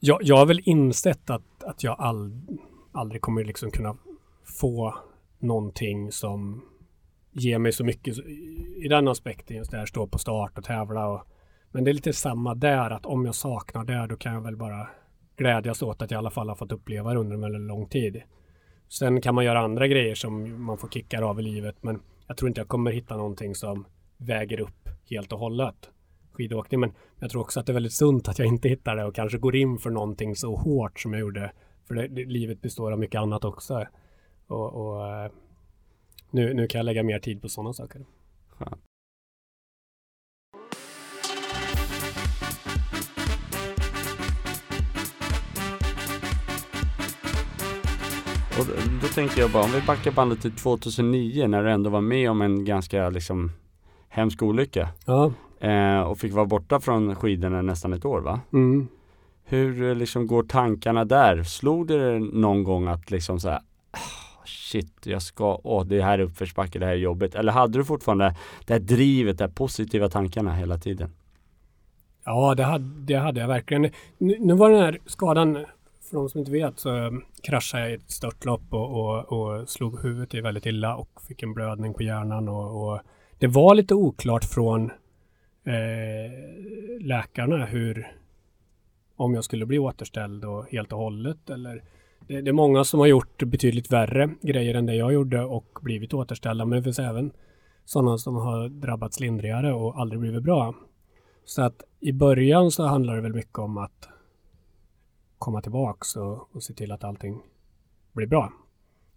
jag, jag har väl insett att, att jag all, aldrig kommer liksom kunna få någonting som ger mig så mycket i den aspekten just där stå på start och tävla och men det är lite samma där att om jag saknar det då kan jag väl bara glädjas åt att jag i alla fall har fått uppleva det under en väldigt lång tid. Sen kan man göra andra grejer som man får kickar av i livet men jag tror inte jag kommer hitta någonting som väger upp helt och hållet skidåkning. Men jag tror också att det är väldigt sunt att jag inte hittar det och kanske går in för någonting så hårt som jag gjorde. För det, det, livet består av mycket annat också. Och, och eh, nu, nu kan jag lägga mer tid på sådana saker. Tänkte jag bara, om vi backar bandet till 2009 när du ändå var med om en ganska liksom hemsk olycka. Ja. Eh, och fick vara borta från skidorna nästan ett år va? Mm. Hur eh, liksom går tankarna där? Slog det någon gång att liksom så här, ah, shit, jag ska, åh det här är uppförsbacke, det här är jobbigt. Eller hade du fortfarande det här drivet, de här positiva tankarna hela tiden? Ja, det hade, det hade jag verkligen. Nu, nu var den här skadan, för de som inte vet, så eh, kraschade jag i ett störtlopp och, och, och slog huvudet i väldigt illa och fick en blödning på hjärnan. Och, och det var lite oklart från eh, läkarna hur, om jag skulle bli återställd och helt och hållet eller det, det, är många som har gjort betydligt värre grejer än det jag gjorde och blivit återställda. Men det finns även sådana som har drabbats lindrigare och aldrig blivit bra. Så att i början så handlar det väl mycket om att komma tillbaks och, och se till att allting blir bra.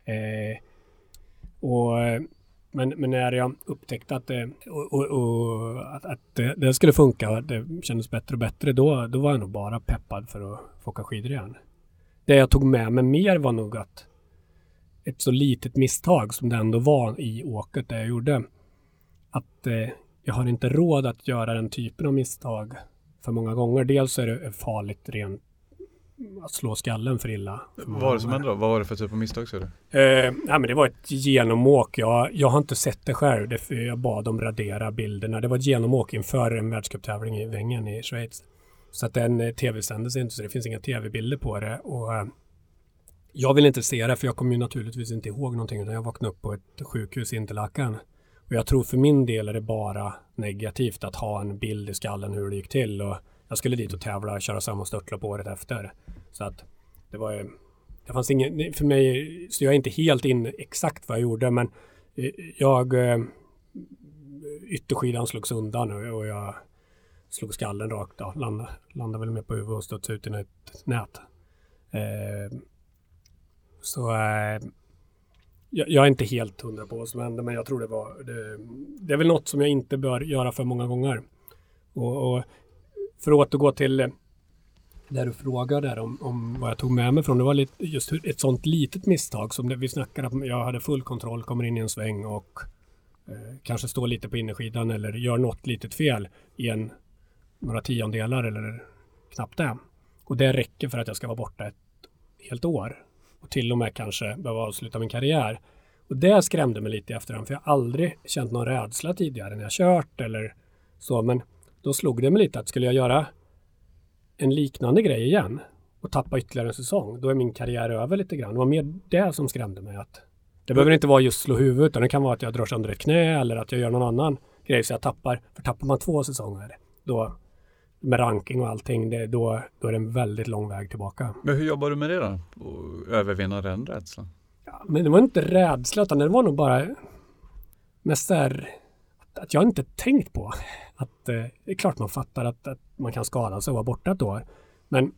Eh, och, men, men när jag upptäckte att det, och, och, och att, att det, det, skulle funka och det kändes bättre och bättre, då, då var jag nog bara peppad för att få åka skidor igen. Det jag tog med mig mer var nog att ett så litet misstag som det ändå var i åket det jag gjorde. Att eh, jag har inte råd att göra den typen av misstag för många gånger. Dels är det farligt rent att slå skallen för illa. Vad var det som hände då? Vad var det för typ av misstag så? Eh, ja, men det var ett genomåk. Jag, jag har inte sett det själv. Det, jag bad dem radera bilderna. Det var ett genomåk inför en världscuptävling i Wengen i Schweiz. Så att den eh, tv-sändes inte så det finns inga tv-bilder på det. Och, eh, jag vill inte se det för jag kommer ju naturligtvis inte ihåg någonting utan jag vaknade upp på ett sjukhus i Interlaken. Och jag tror för min del är det bara negativt att ha en bild i skallen hur det gick till. Och jag skulle dit och tävla och köra samma störtlopp året efter. Så att det var ju... det fanns ingen, för mig, så jag är inte helt in exakt vad jag gjorde men eh, jag eh, ytterskidan slogs undan och jag slog skallen rakt av. Landade, landade väl med på huvudet och studsade ut i ett nät. Eh, så eh, jag, jag, är inte helt hundra på vad som hände men jag tror det var det, det, är väl något som jag inte bör göra för många gånger. Och, och för att återgå till eh, där du frågade där om, om vad jag tog med mig från. Det var lite, just ett sånt litet misstag som det, vi snackade om. Jag hade full kontroll, kommer in i en sväng och eh, kanske står lite på innerskidan eller gör något litet fel i en några tiondelar eller knappt det. Och det räcker för att jag ska vara borta ett helt år. Och till och med kanske behöva avsluta min karriär. Och det skrämde mig lite i efterhand för jag har aldrig känt någon rädsla tidigare när jag kört eller så. Men då slog det mig lite att skulle jag göra en liknande grej igen och tappa ytterligare en säsong, då är min karriär över lite grann. Det var mer det som skrämde mig. att Det behöver inte vara just slå huvudet, utan det kan vara att jag drar sönder ett knä eller att jag gör någon annan grej så jag tappar. För tappar man två säsonger, då med ranking och allting, det, då, då är det en väldigt lång väg tillbaka. Men hur jobbar du med det då? Och övervinna den rädslan? Ja, men det var inte rädsla, utan det var nog bara mest där att jag inte tänkt på att eh, det är klart man fattar att, att, man kan skada sig och vara borta ett år. Men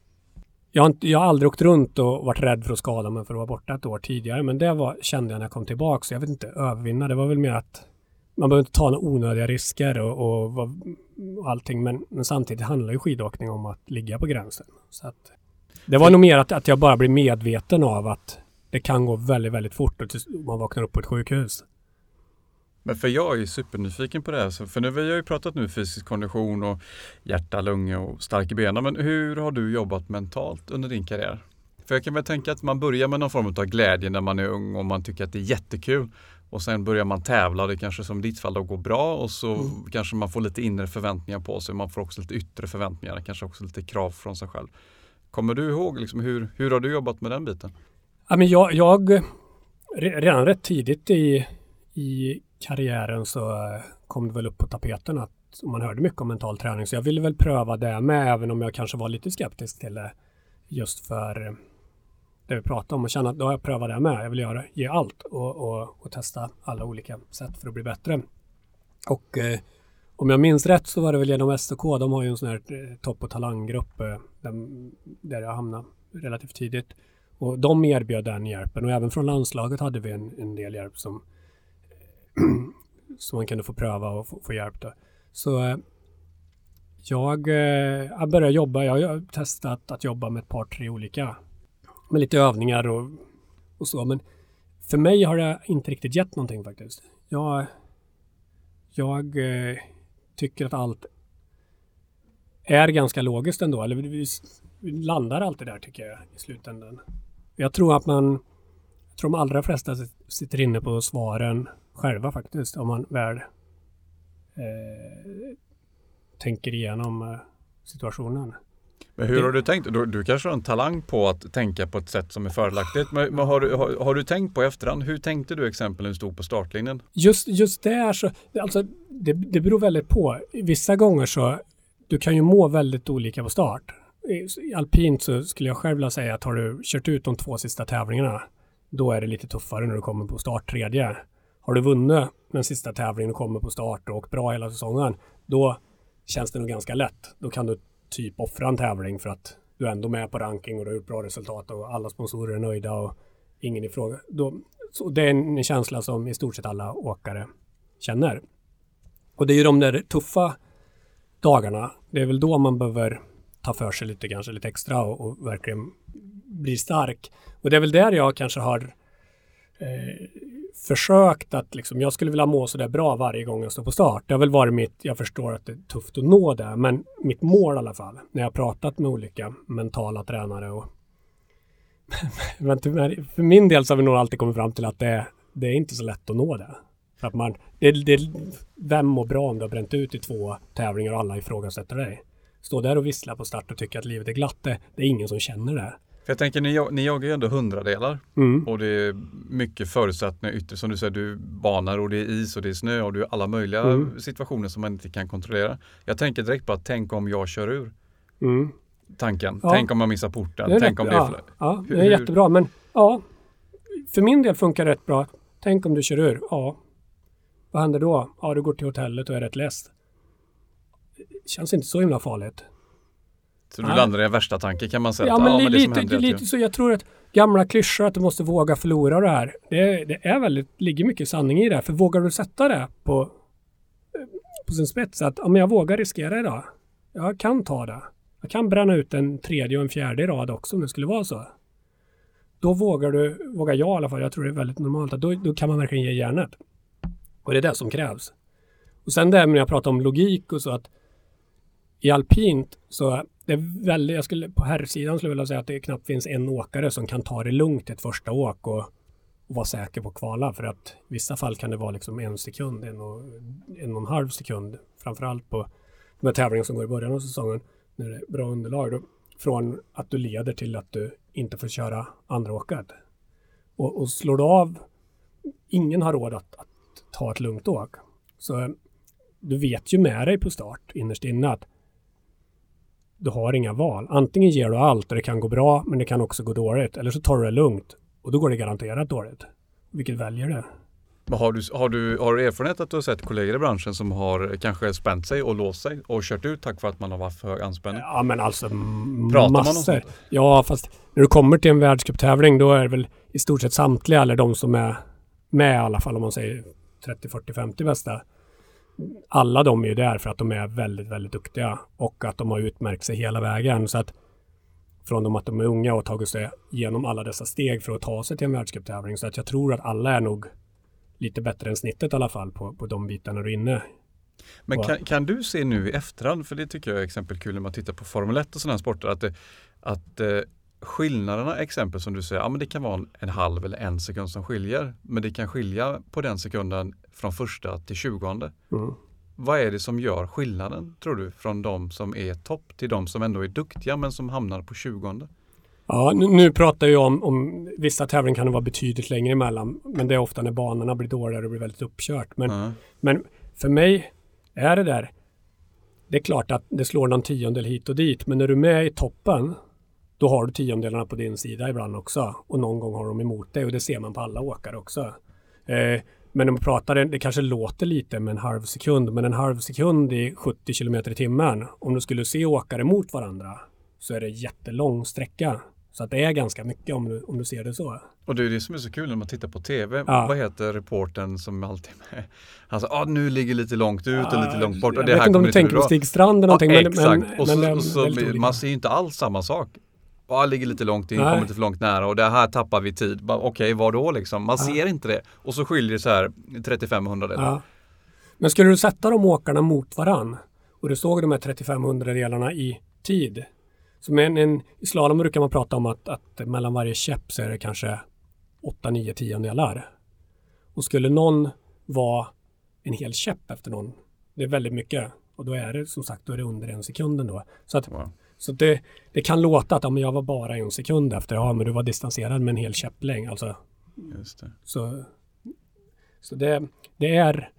jag har, inte, jag har aldrig åkt runt och varit rädd för att skada mig för att vara borta ett år tidigare. Men det var, kände jag när jag kom tillbaka. Så jag vet inte, övervinna. Det var väl mer att man behöver inte ta några onödiga risker och, och, och allting. Men, men, samtidigt handlar ju skidåkning om att ligga på gränsen. Så att, det var nog mer att, att jag bara blev medveten av att det kan gå väldigt, väldigt fort och man vaknar upp på ett sjukhus. Men för jag är supernyfiken på det här. För nu, vi har ju pratat nu fysisk kondition och hjärta, lungor och stark i benen. Men hur har du jobbat mentalt under din karriär? För jag kan väl tänka att man börjar med någon form av glädje när man är ung och man tycker att det är jättekul. Och sen börjar man tävla och det kanske som i ditt fall då går bra och så mm. kanske man får lite inre förväntningar på sig. Man får också lite yttre förväntningar, kanske också lite krav från sig själv. Kommer du ihåg liksom hur, hur har du jobbat med den biten? Ja, men jag, jag redan rätt tidigt i, i karriären så kom det väl upp på tapeten att man hörde mycket om mental träning. Så jag ville väl pröva det med, även om jag kanske var lite skeptisk till det. Just för det vi pratade om och känna att då har jag prövat det med. Jag vill göra, ge allt och, och, och testa alla olika sätt för att bli bättre. Och eh, om jag minns rätt så var det väl genom SOK, de har ju en sån här eh, topp och talanggrupp eh, där, där jag hamnade relativt tidigt. Och de erbjöd den hjälpen och även från landslaget hade vi en, en del hjälp som som man kunde få pröva och få, få hjälp då. Så eh, jag, eh, jag började jobba, jag har testat att jobba med ett par, tre olika, med lite övningar och, och så, men för mig har det inte riktigt gett någonting faktiskt. Jag, jag eh, tycker att allt är ganska logiskt ändå. Eller vi, vi landar alltid där tycker jag i slutändan. Jag tror att man, jag tror de allra flesta sitter inne på svaren själva faktiskt om man väl eh, tänker igenom eh, situationen. Men hur har du tänkt? Du, du kanske har en talang på att tänka på ett sätt som är fördelaktigt. Men, men har, du, har, har, du tänkt på efterhand? Hur tänkte du exempel när du stod på startlinjen? Just, just där så, alltså det, det beror väldigt på. Vissa gånger så, du kan ju må väldigt olika på start. I alpint så skulle jag själv vilja säga att har du kört ut de två sista tävlingarna, då är det lite tuffare när du kommer på start tredje. Har du vunnit den sista tävlingen och kommer på start och åkt bra hela säsongen, då känns det nog ganska lätt. Då kan du typ offra en tävling för att du är ändå med på ranking och du har gjort bra resultat och alla sponsorer är nöjda och ingen ifråga. Då, så det är en känsla som i stort sett alla åkare känner. Och det är ju de där tuffa dagarna. Det är väl då man behöver ta för sig lite, kanske lite extra och, och verkligen bli stark. Och det är väl där jag kanske har eh, försökt att liksom, jag skulle vilja må sådär bra varje gång jag står på start. Det har väl varit mitt, jag förstår att det är tufft att nå det, men mitt mål i alla fall, när jag har pratat med olika mentala tränare och men för min del så har vi nog alltid kommit fram till att det, det är inte så lätt att nå det. För att man, det, det, vem mår bra om du har bränt ut i två tävlingar och alla ifrågasätter dig? Stå där och vissla på start och tycka att livet är glatt, det, det är ingen som känner det. För jag tänker, ni, ni jagar ju ändå hundradelar mm. och det är mycket förutsättningar ytterst. Som du säger, du banar och det är is och det är snö och det är alla möjliga mm. situationer som man inte kan kontrollera. Jag tänker direkt på att tänk om jag kör ur. Mm. Tanken. Ja. Tänk om man missar porten. Tänk om det är för... Ja, det är hur, jättebra. Men ja, för min del funkar det rätt bra. Tänk om du kör ur. Ja, vad händer då? Ja, du går till hotellet och är rätt less. Det känns inte så himla farligt. Så du ja. landar i en värsta tanke kan man säga? Ja, men, ja, men lite, det lite så. Jag tror att gamla klyschor att du måste våga förlora det här. Det, det är väldigt, ligger mycket sanning i det. För vågar du sätta det på, på sin spets att om jag vågar riskera idag. Jag kan ta det. Jag kan bränna ut en tredje och en fjärde rad också om det skulle vara så. Då vågar du, vågar jag i alla fall, jag tror det är väldigt normalt, att då, då kan man verkligen ge järnet. Och det är det som krävs. Och sen det när jag pratar om logik och så att i alpint så det är väldigt, jag skulle på herrsidan skulle jag vilja säga att det knappt finns en åkare som kan ta det lugnt ett första åk och, och vara säker på att kvala för att i vissa fall kan det vara liksom en sekund, en och en, och en halv sekund framförallt på de här tävlingarna som går i början av säsongen när det är bra underlag. Då, från att du leder till att du inte får köra andra åket. Och, och slår du av, ingen har råd att, att ta ett lugnt åk. Så du vet ju med dig på start innerst inne att du har inga val. Antingen ger du allt och det kan gå bra men det kan också gå dåligt. Eller så tar du det lugnt och då går det garanterat dåligt. Vilket väljer du? Har du, har, du, har du erfarenhet att du har sett kollegor i branschen som har kanske spänt sig och låst sig och kört ut tack vare att man har varit för hög anspänning? Ja men alltså Pratar massor. Man om ja fast när du kommer till en världscuptävling då är det väl i stort sett samtliga eller de som är med i alla fall om man säger 30, 40, 50 bästa alla de är ju där för att de är väldigt, väldigt duktiga och att de har utmärkt sig hela vägen. Så att från de att de är unga och tagit sig igenom alla dessa steg för att ta sig till en världscuptävling. Så att jag tror att alla är nog lite bättre än snittet i alla fall på, på de bitarna du är inne. Men kan, kan, du se nu i efterhand, för det tycker jag är exempel kul när man tittar på Formel 1 och sådana sporter, att, det, att eh, skillnaderna, exempel som du säger, ja men det kan vara en, halv eller en sekund som skiljer. Men det kan skilja på den sekunden från första till tjugonde. Mm. Vad är det som gör skillnaden, tror du, från de som är topp till de som ändå är duktiga men som hamnar på tjugonde? Ja, nu, nu pratar jag om, om vissa tävlingar kan det vara betydligt längre emellan. Men det är ofta när banorna blir dåligare och blir väldigt uppkört. Men, mm. men för mig är det där. Det är klart att det slår någon tiondel hit och dit. Men när du är med i toppen då har du tiondelarna på din sida ibland också. Och någon gång har de emot dig och det ser man på alla åkare också. Eh, men om man pratar, det kanske låter lite med en halv sekund, men en halv sekund i 70 km i timmen. Om du skulle se åkare mot varandra så är det jättelång sträcka. Så att det är ganska mycket om du, om du ser det så. Och det är det som är så kul när man tittar på tv. Ja. Vad heter reporten som alltid är med? Han sa, ah, nu ligger lite långt ut ja, och lite långt bort. Jag vet inte om du tänker på Stig Strand eller någonting. Ja, exakt. Men, och så, men och så, man ser ju inte alls samma sak ja, ligger lite långt in, Nej. kommer inte för långt nära och det här tappar vi tid. Okej, okay, då liksom? Man ja. ser inte det. Och så skiljer det så här 35 hundradelar. Ja. Men skulle du sätta de åkarna mot varann och du såg de här 3500 delarna i tid. Så med en, en, I slalom brukar man prata om att, att mellan varje käpp så är det kanske 8, 9 tiondelar. Och skulle någon vara en hel käpp efter någon, det är väldigt mycket. Och då är det som sagt då är det under en sekund ändå. Så, att, wow. Så det, det kan låta att ja, men jag var bara en sekund efter. Ja, men du var distanserad med en hel käpplängd. Alltså, Just det. Så, så det, det är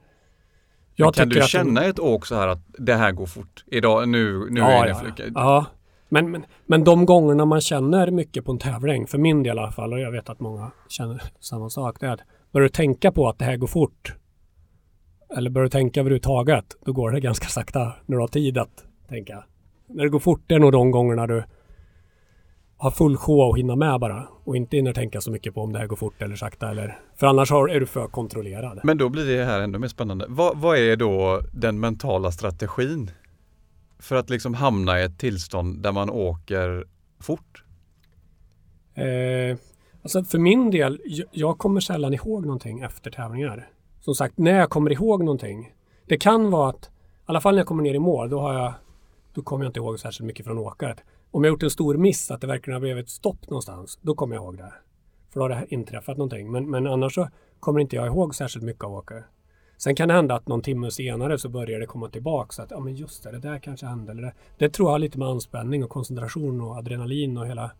jag kan du känna ett åk så här att det här går fort? Idag, nu, nu ja, är det ja, ja. Men, men, men de gångerna man känner mycket på en tävling, för min del i alla fall, och jag vet att många känner samma sak, det är att börjar du tänka på att det här går fort, eller börjar du tänka överhuvudtaget, då går det ganska sakta när du har tid att tänka. När det går fort det är nog de gångerna du har full sjå och hinna med bara och inte hinner tänka så mycket på om det här går fort eller sakta eller för annars är du för kontrollerad. Men då blir det här ändå mer spännande. Vad, vad är då den mentala strategin för att liksom hamna i ett tillstånd där man åker fort? Eh, alltså för min del, jag kommer sällan ihåg någonting efter tävlingar. Som sagt, när jag kommer ihåg någonting. Det kan vara att, i alla fall när jag kommer ner i mål, då har jag då kommer jag inte ihåg särskilt mycket från åkaret. Om jag gjort en stor miss, att det verkligen har blivit ett stopp någonstans, då kommer jag ihåg det. För då har det inträffat någonting. Men, men annars så kommer inte jag ihåg särskilt mycket av åkare. Sen kan det hända att någon timme senare så börjar det komma tillbaka. Så att, ja men just det, det där kanske hände. Eller det, det tror jag har lite med anspänning och koncentration och adrenalin och hela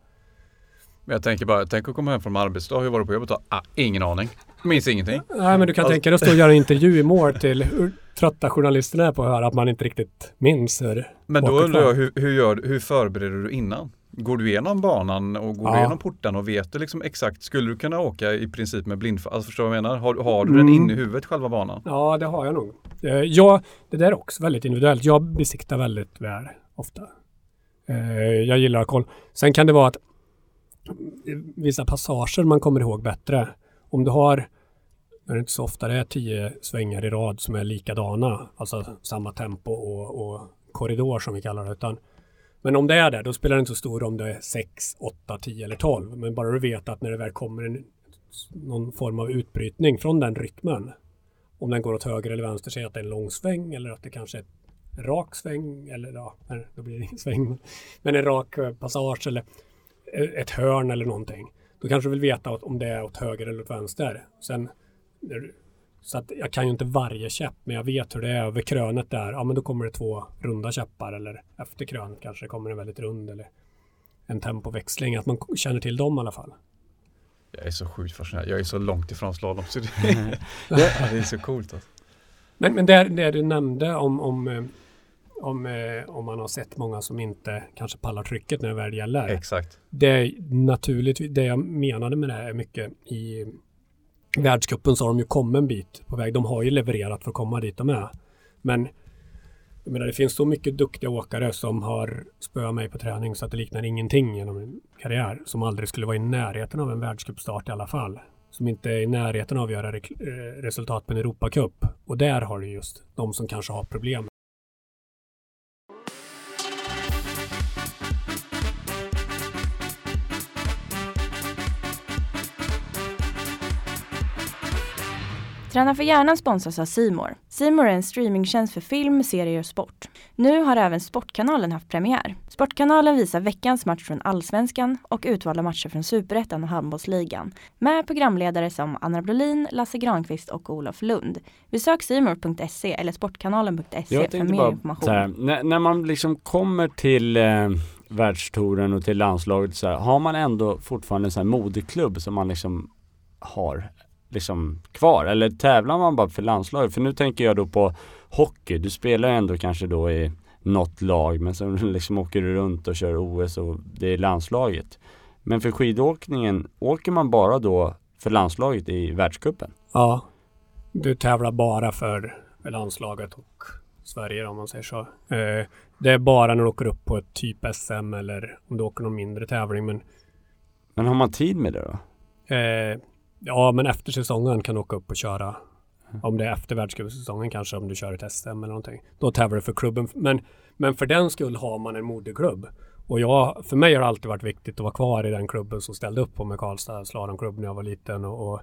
men jag tänker bara, tänk att komma hem från arbetsdag, hur var det på jobbet? Ah, ingen aning. Minns ingenting. Nej men du kan alltså... tänka dig att stå och göra en intervju i mål till hur trötta journalisterna är på att höra att man inte riktigt minns hur Men då undrar jag, hur, hur, gör, hur förbereder du innan? Går du igenom banan och går ja. du igenom porten och vet du liksom exakt, skulle du kunna åka i princip med blindfart? Alltså förstår du vad jag menar? Har, har du mm. den inne i huvudet, själva banan? Ja, det har jag nog. Eh, ja, det där är också väldigt individuellt. Jag besiktar väldigt väl ofta. Eh, jag gillar att kolla. Sen kan det vara att vissa passager man kommer ihåg bättre. Om du har, det är inte så ofta det är tio svängar i rad som är likadana, alltså samma tempo och, och korridor som vi kallar det, utan men om det är det, då spelar det inte så stor om det är 6, 8, 10 eller 12. Men bara du vet att när det väl kommer en, någon form av utbrytning från den rytmen, om den går åt höger eller vänster, säg att det är en lång sväng eller att det kanske är en rak sväng eller ja, då blir det ingen sväng. Men en rak eh, passage eller eh, ett hörn eller någonting. Då kanske du vill veta om det är åt höger eller åt vänster. Sen, så att jag kan ju inte varje käpp, men jag vet hur det är över krönet där. Ja, men då kommer det två runda käppar eller efter krönet kanske det kommer en väldigt rund eller en tempoväxling. Att man känner till dem i alla fall. Jag är så sjukt fascinerad. Jag är så långt ifrån slalom. Så det, det är så coolt. Alltså. Men, men det, det du nämnde om, om eh, om, eh, om man har sett många som inte kanske pallar trycket när det väl gäller. Exakt. Det är naturligt, det jag menade med det är mycket i världscupen så har de ju kommit en bit på väg. De har ju levererat för att komma dit de är. Men jag menar, det finns så mycket duktiga åkare som har spöat mig på träning så att det liknar ingenting genom en karriär. Som aldrig skulle vara i närheten av en världscupstart i alla fall. Som inte är i närheten av att göra eh, resultat på en Europacup. Och där har du just de som kanske har problem Träna för hjärnan sponsras av Simor. Simor är en streamingtjänst för film, serier och sport. Nu har även Sportkanalen haft premiär. Sportkanalen visar veckans match från Allsvenskan och utvalda matcher från Superettan och Handbollsligan. Med programledare som Anna Brolin, Lasse Granqvist och Olof Lund. Besök simor.se eller sportkanalen.se för mer bara, information. Här, när, när, man liksom kommer till eh, världstouren och till landslaget så här, har man ändå fortfarande en sån här modeklubb som man liksom har liksom kvar? Eller tävlar man bara för landslaget? För nu tänker jag då på hockey. Du spelar ändå kanske då i något lag men sen liksom åker du runt och kör OS och det är landslaget. Men för skidåkningen, åker man bara då för landslaget i världskuppen? Ja, du tävlar bara för landslaget och Sverige om man säger så. Eh, det är bara när du åker upp på ett typ SM eller om du åker någon mindre tävling. Men, men har man tid med det då? Ja, men efter säsongen kan du åka upp och köra. Om det är efter världscupsäsongen kanske, om du kör ett SM eller någonting. Då tävlar du för klubben. Men, men för den skull har man en moderklubb. Och jag, för mig har det alltid varit viktigt att vara kvar i den klubben som ställde upp på med Karlstad slalomklubb när jag var liten och, och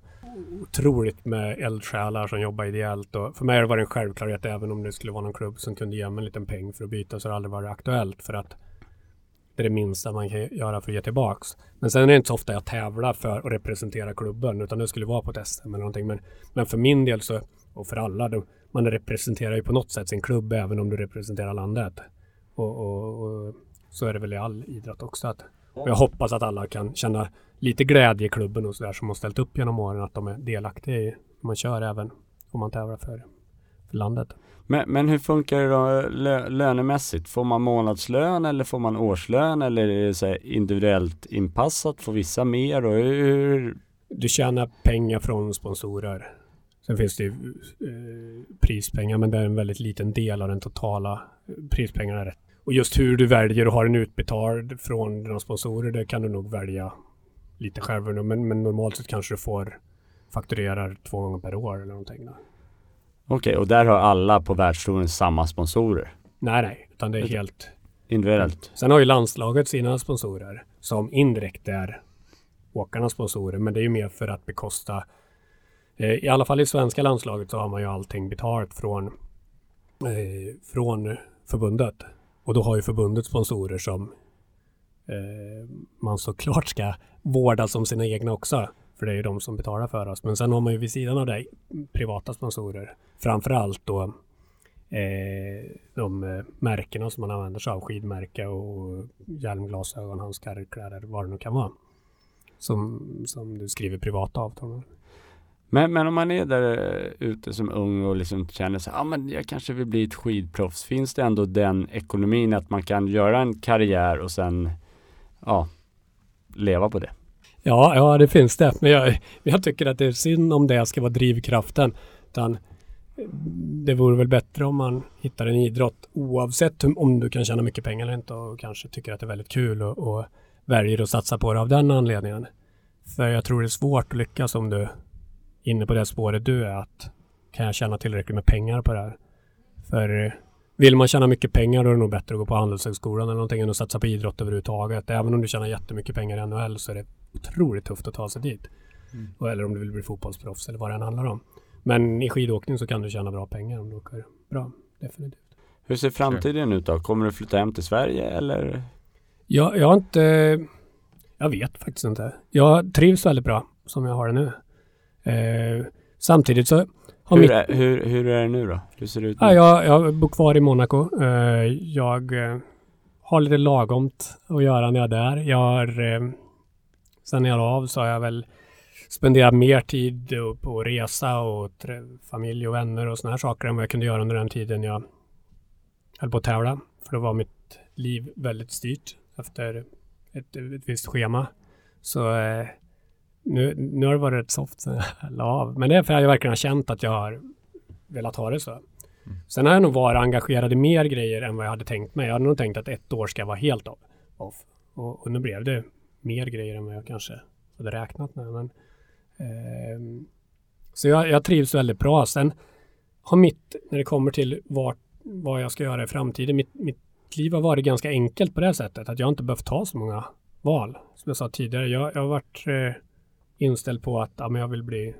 otroligt med eldsjälar som jobbar ideellt. Och för mig har det varit en självklarhet även om det skulle vara någon klubb som kunde ge mig en liten peng för att byta så har det aldrig varit aktuellt för att det är det minsta man kan göra för att ge tillbaks. Men sen är det inte så ofta jag tävlar för att representera klubben utan det skulle vara på ett SM eller någonting. Men, men för min del så, och för alla, de, man representerar ju på något sätt sin klubb även om du representerar landet. Och, och, och så är det väl i all idrott också. Att, och jag hoppas att alla kan känna lite glädje i klubben och sådär som har ställt upp genom åren. Att de är delaktiga i man kör även om man tävlar för, för landet. Men, men hur funkar det då lö, lönemässigt? Får man månadslön eller får man årslön eller är det så individuellt inpassat? Får vissa mer och hur? Du tjänar pengar från sponsorer. Sen finns det ju eh, prispengar men det är en väldigt liten del av den totala eh, prispengarna. Och just hur du väljer att ha den utbetald från dina sponsorer det kan du nog välja lite själv. Men, men normalt sett kanske du får fakturera två gånger per år eller någonting. Okej, okay, och där har alla på världstouren samma sponsorer? Nej, nej, utan det är helt individuellt. Sen har ju landslaget sina sponsorer som indirekt är åkarnas sponsorer, men det är ju mer för att bekosta eh, i alla fall i svenska landslaget så har man ju allting betalt från, eh, från förbundet. Och då har ju förbundet sponsorer som eh, man såklart ska vårda som sina egna också. För det är ju de som betalar för oss. Men sen har man ju vid sidan av det privata sponsorer. Framförallt då eh, de eh, märkena som man använder sig av. Skidmärke och hjälm, glasögon, handskar, kläder, vad det nu kan vara. Som, som du skriver privata avtal med. Men, men om man är där eh, ute som ung och liksom känner sig, ja ah, men jag kanske vill bli ett skidproffs. Finns det ändå den ekonomin att man kan göra en karriär och sen ja, leva på det? Ja, ja det finns det. Men jag, jag tycker att det är synd om det ska vara drivkraften. Utan mm, det vore väl bättre om man hittar en idrott oavsett om du kan tjäna mycket pengar eller inte och kanske tycker att det är väldigt kul och, och väljer att satsa på det av den anledningen. För jag tror det är svårt att lyckas om du är inne på det spåret du är att kan jag tjäna tillräckligt med pengar på det här? För vill man tjäna mycket pengar då är det nog bättre att gå på Handelshögskolan eller någonting än att satsa på idrott överhuvudtaget. Även om du tjänar jättemycket pengar i NHL så är det otroligt tufft att ta sig dit. Mm. Eller om du vill bli fotbollsproffs eller vad det än handlar om. Men i skidåkning så kan du tjäna bra pengar om du åker bra. Definitivt. Hur ser framtiden ut då? Kommer du flytta hem till Sverige eller? Ja, jag har inte... Jag vet faktiskt inte. Jag trivs väldigt bra som jag har det nu. Eh, samtidigt så hur, mitt... är, hur, hur är det nu då? Hur ser det ut nu? Ja, jag, jag bor kvar i Monaco. Eh, jag eh, har lite lagomt att göra när jag är där. Jag har, eh, sen jag la av så har jag väl spenderat mer tid på att resa och familj och vänner och sådana här saker än vad jag kunde göra under den tiden jag höll på att tävla. För då var mitt liv väldigt styrt efter ett, ett visst schema. Så nu, nu har det varit rätt soft sen jag la av. Men det är för att jag verkligen har känt att jag har velat ha det så. Mm. Sen har jag nog varit engagerad i mer grejer än vad jag hade tänkt mig. Jag hade nog tänkt att ett år ska vara helt off. Och, och nu blev det mer grejer än vad jag kanske hade räknat med. Men, eh, så jag, jag trivs väldigt bra. Sen har mitt, när det kommer till vart, vad jag ska göra i framtiden, mitt, mitt liv har varit ganska enkelt på det sättet att jag inte behövt ta så många val. Som jag sa tidigare, jag, jag har varit eh, inställd på att ja, men jag vill bli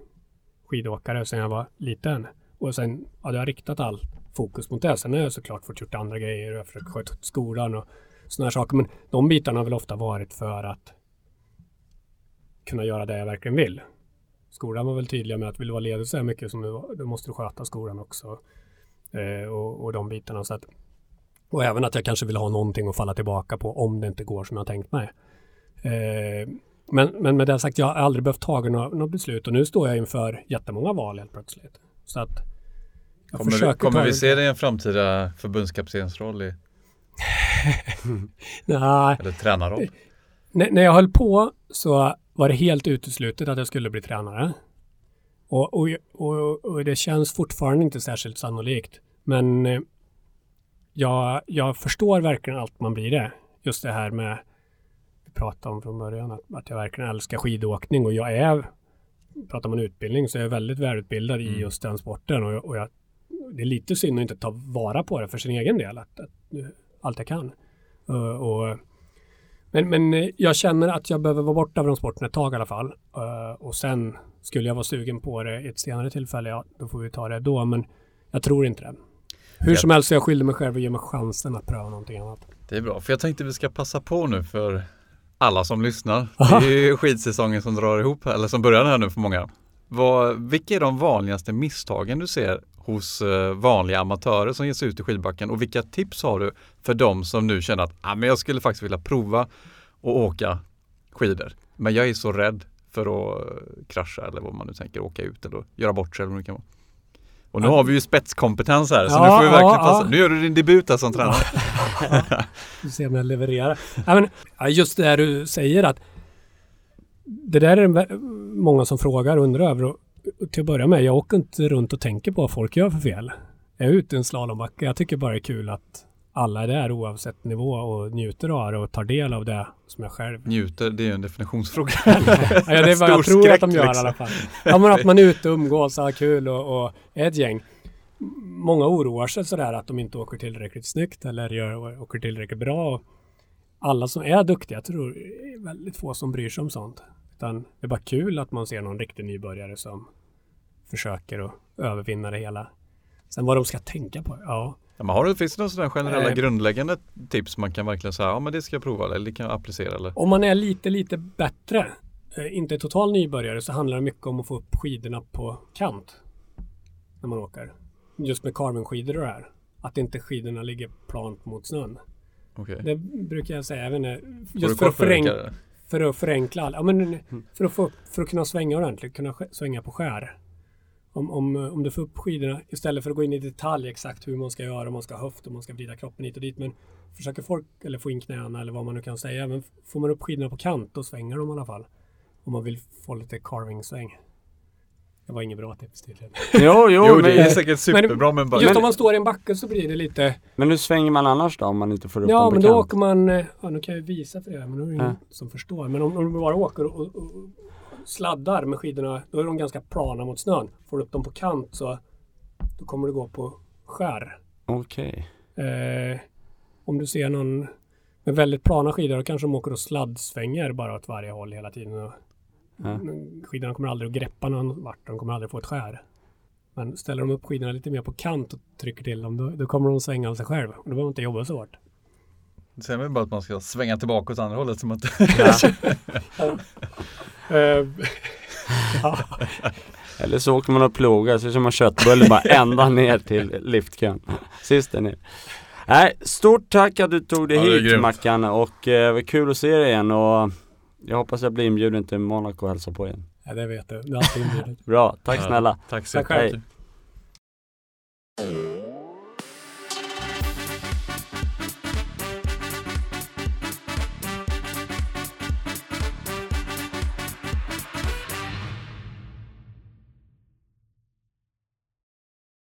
skidåkare sedan jag var liten. Och sen hade jag riktat all fokus mot det. Sen har jag såklart fått gjort andra grejer och jag försökt sköta skolan och sådana här saker. Men de bitarna har väl ofta varit för att kunna göra det jag verkligen vill. Skolan var väl tydliga med att vill du vara ledig så här mycket som du, då måste du sköta skolan också. Eh, och, och de bitarna. Så att, och även att jag kanske vill ha någonting att falla tillbaka på om det inte går som jag tänkt mig. Eh, men, men med det sagt, jag har aldrig behövt ta några, några beslut och nu står jag inför jättemånga val helt plötsligt. Så att kommer vi, kommer vi se dig i en framtida förbundskaptensroll i Nej. Eller tränarroll? N när jag höll på så var det helt uteslutet att jag skulle bli tränare. Och, och, och, och det känns fortfarande inte särskilt sannolikt. Men eh, jag, jag förstår verkligen allt man blir det. Just det här med pratade om från början, att, att jag verkligen älskar skidåkning och jag är, pratar man utbildning så är jag väldigt välutbildad mm. i just den sporten och, och jag, det är lite synd att inte ta vara på det för sin egen del, att, att allt jag kan. Uh, och Men, men jag känner att jag behöver vara borta från sporten ett tag i alla fall. Uh, och sen skulle jag vara sugen på det i ett senare tillfälle, ja, då får vi ta det då. Men jag tror inte det. Hur som helst jag skyller mig själv och ger mig chansen att pröva någonting annat. Det är bra, för jag tänkte vi ska passa på nu för alla som lyssnar. Aha. Det är ju skidsäsongen som drar ihop, eller som börjar här nu för många. Vad, vilka är de vanligaste misstagen du ser hos eh, vanliga amatörer som ger sig ut i skidbacken och vilka tips har du för de som nu känner att ah, men jag skulle faktiskt vilja prova att åka skidor men jag är så rädd för att eh, krascha eller vad man nu tänker, åka ut eller göra bort sig eller vad det kan vara. Och nu har vi ju spetskompetens här så ja, nu får vi verkligen ja, passa. Ja. Nu gör du din debut här som tränare. Vi ser om jag levererar. Men, just det här du säger att det där är det många som frågar och undrar över. Och till att börja med, jag åker inte runt och tänker på vad folk gör för fel. Jag är ute i en slalombacke. Jag tycker bara det är kul att alla är där oavsett nivå och njuter av det och tar del av det som jag själv. Njuter, det är en definitionsfråga. ja, det är vad jag tror att de gör liksom. i alla fall. Ja, men att man är ute och umgås och har kul och, och är ett gäng. Många oroar sig sådär att de inte åker tillräckligt snyggt eller gör, åker tillräckligt bra. Alla som är duktiga, tror är väldigt få som bryr sig om sånt. Utan det är bara kul att man ser någon riktig nybörjare som försöker att övervinna det hela. Sen vad de ska tänka på, ja. Ja men har du, finns det några sådana generella eh, grundläggande tips man kan verkligen säga, ja men det ska jag prova eller det kan jag applicera eller? Om man är lite, lite bättre, eh, inte total nybörjare, så handlar det mycket om att få upp skidorna på kant när man åker. Just med carvingskidor och det här. Att inte skidorna ligger plant mot snön. Okay. Det brukar jag säga även just för att, förenkla, för att förenkla. Ja, men mm. för, att få, för att kunna svänga ordentligt, kunna svänga på skär om, om, om du får upp skidorna istället för att gå in i detalj exakt hur man ska göra, om man ska ha höft, om man ska vrida kroppen hit och dit. Men försöker folk, eller få in knäna eller vad man nu kan säga, men får man upp skidorna på kant då svänger de i alla fall. Om man vill få lite carving-sväng. Det var inget bra tips tydligen. Jo, jo, jo det är säkert superbra men, bara... Just om man står i en backe så blir det lite... Men hur svänger man annars då om man inte får upp ja, dem på kant? Ja, men då åker man... Ja, nu kan jag visa för er, men nu är det ingen som förstår. Men om, om du bara åker och, och, och sladdar med skidorna, då är de ganska plana mot snön. Får du upp dem på kant så då kommer det gå på skär. Okej. Okay. Eh, om du ser någon med väldigt plana skidor, då kanske de åker och sladdsvänger bara åt varje håll hela tiden. Ja. Skidorna kommer aldrig att greppa någon vart, de kommer aldrig få ett skär. Men ställer de upp skidorna lite mer på kant och trycker till dem, då, då kommer de svänga av sig själv. Och då behöver man inte jobba så hårt. Sen är det bara att man ska svänga tillbaka åt andra hållet som att... Ja. Eh, Eller så åker man och plogar, så kör man köttbullar bara ända ner till liftkön. Sist ner. Nej, stort tack att du tog dig ja, hit Mackan och eh, var kul att se dig igen och jag hoppas jag blir inbjuden till Monaco och hälsa på igen. Ja det vet du, du är alltid inbjuden. Bra, tack snälla. Tack så mycket.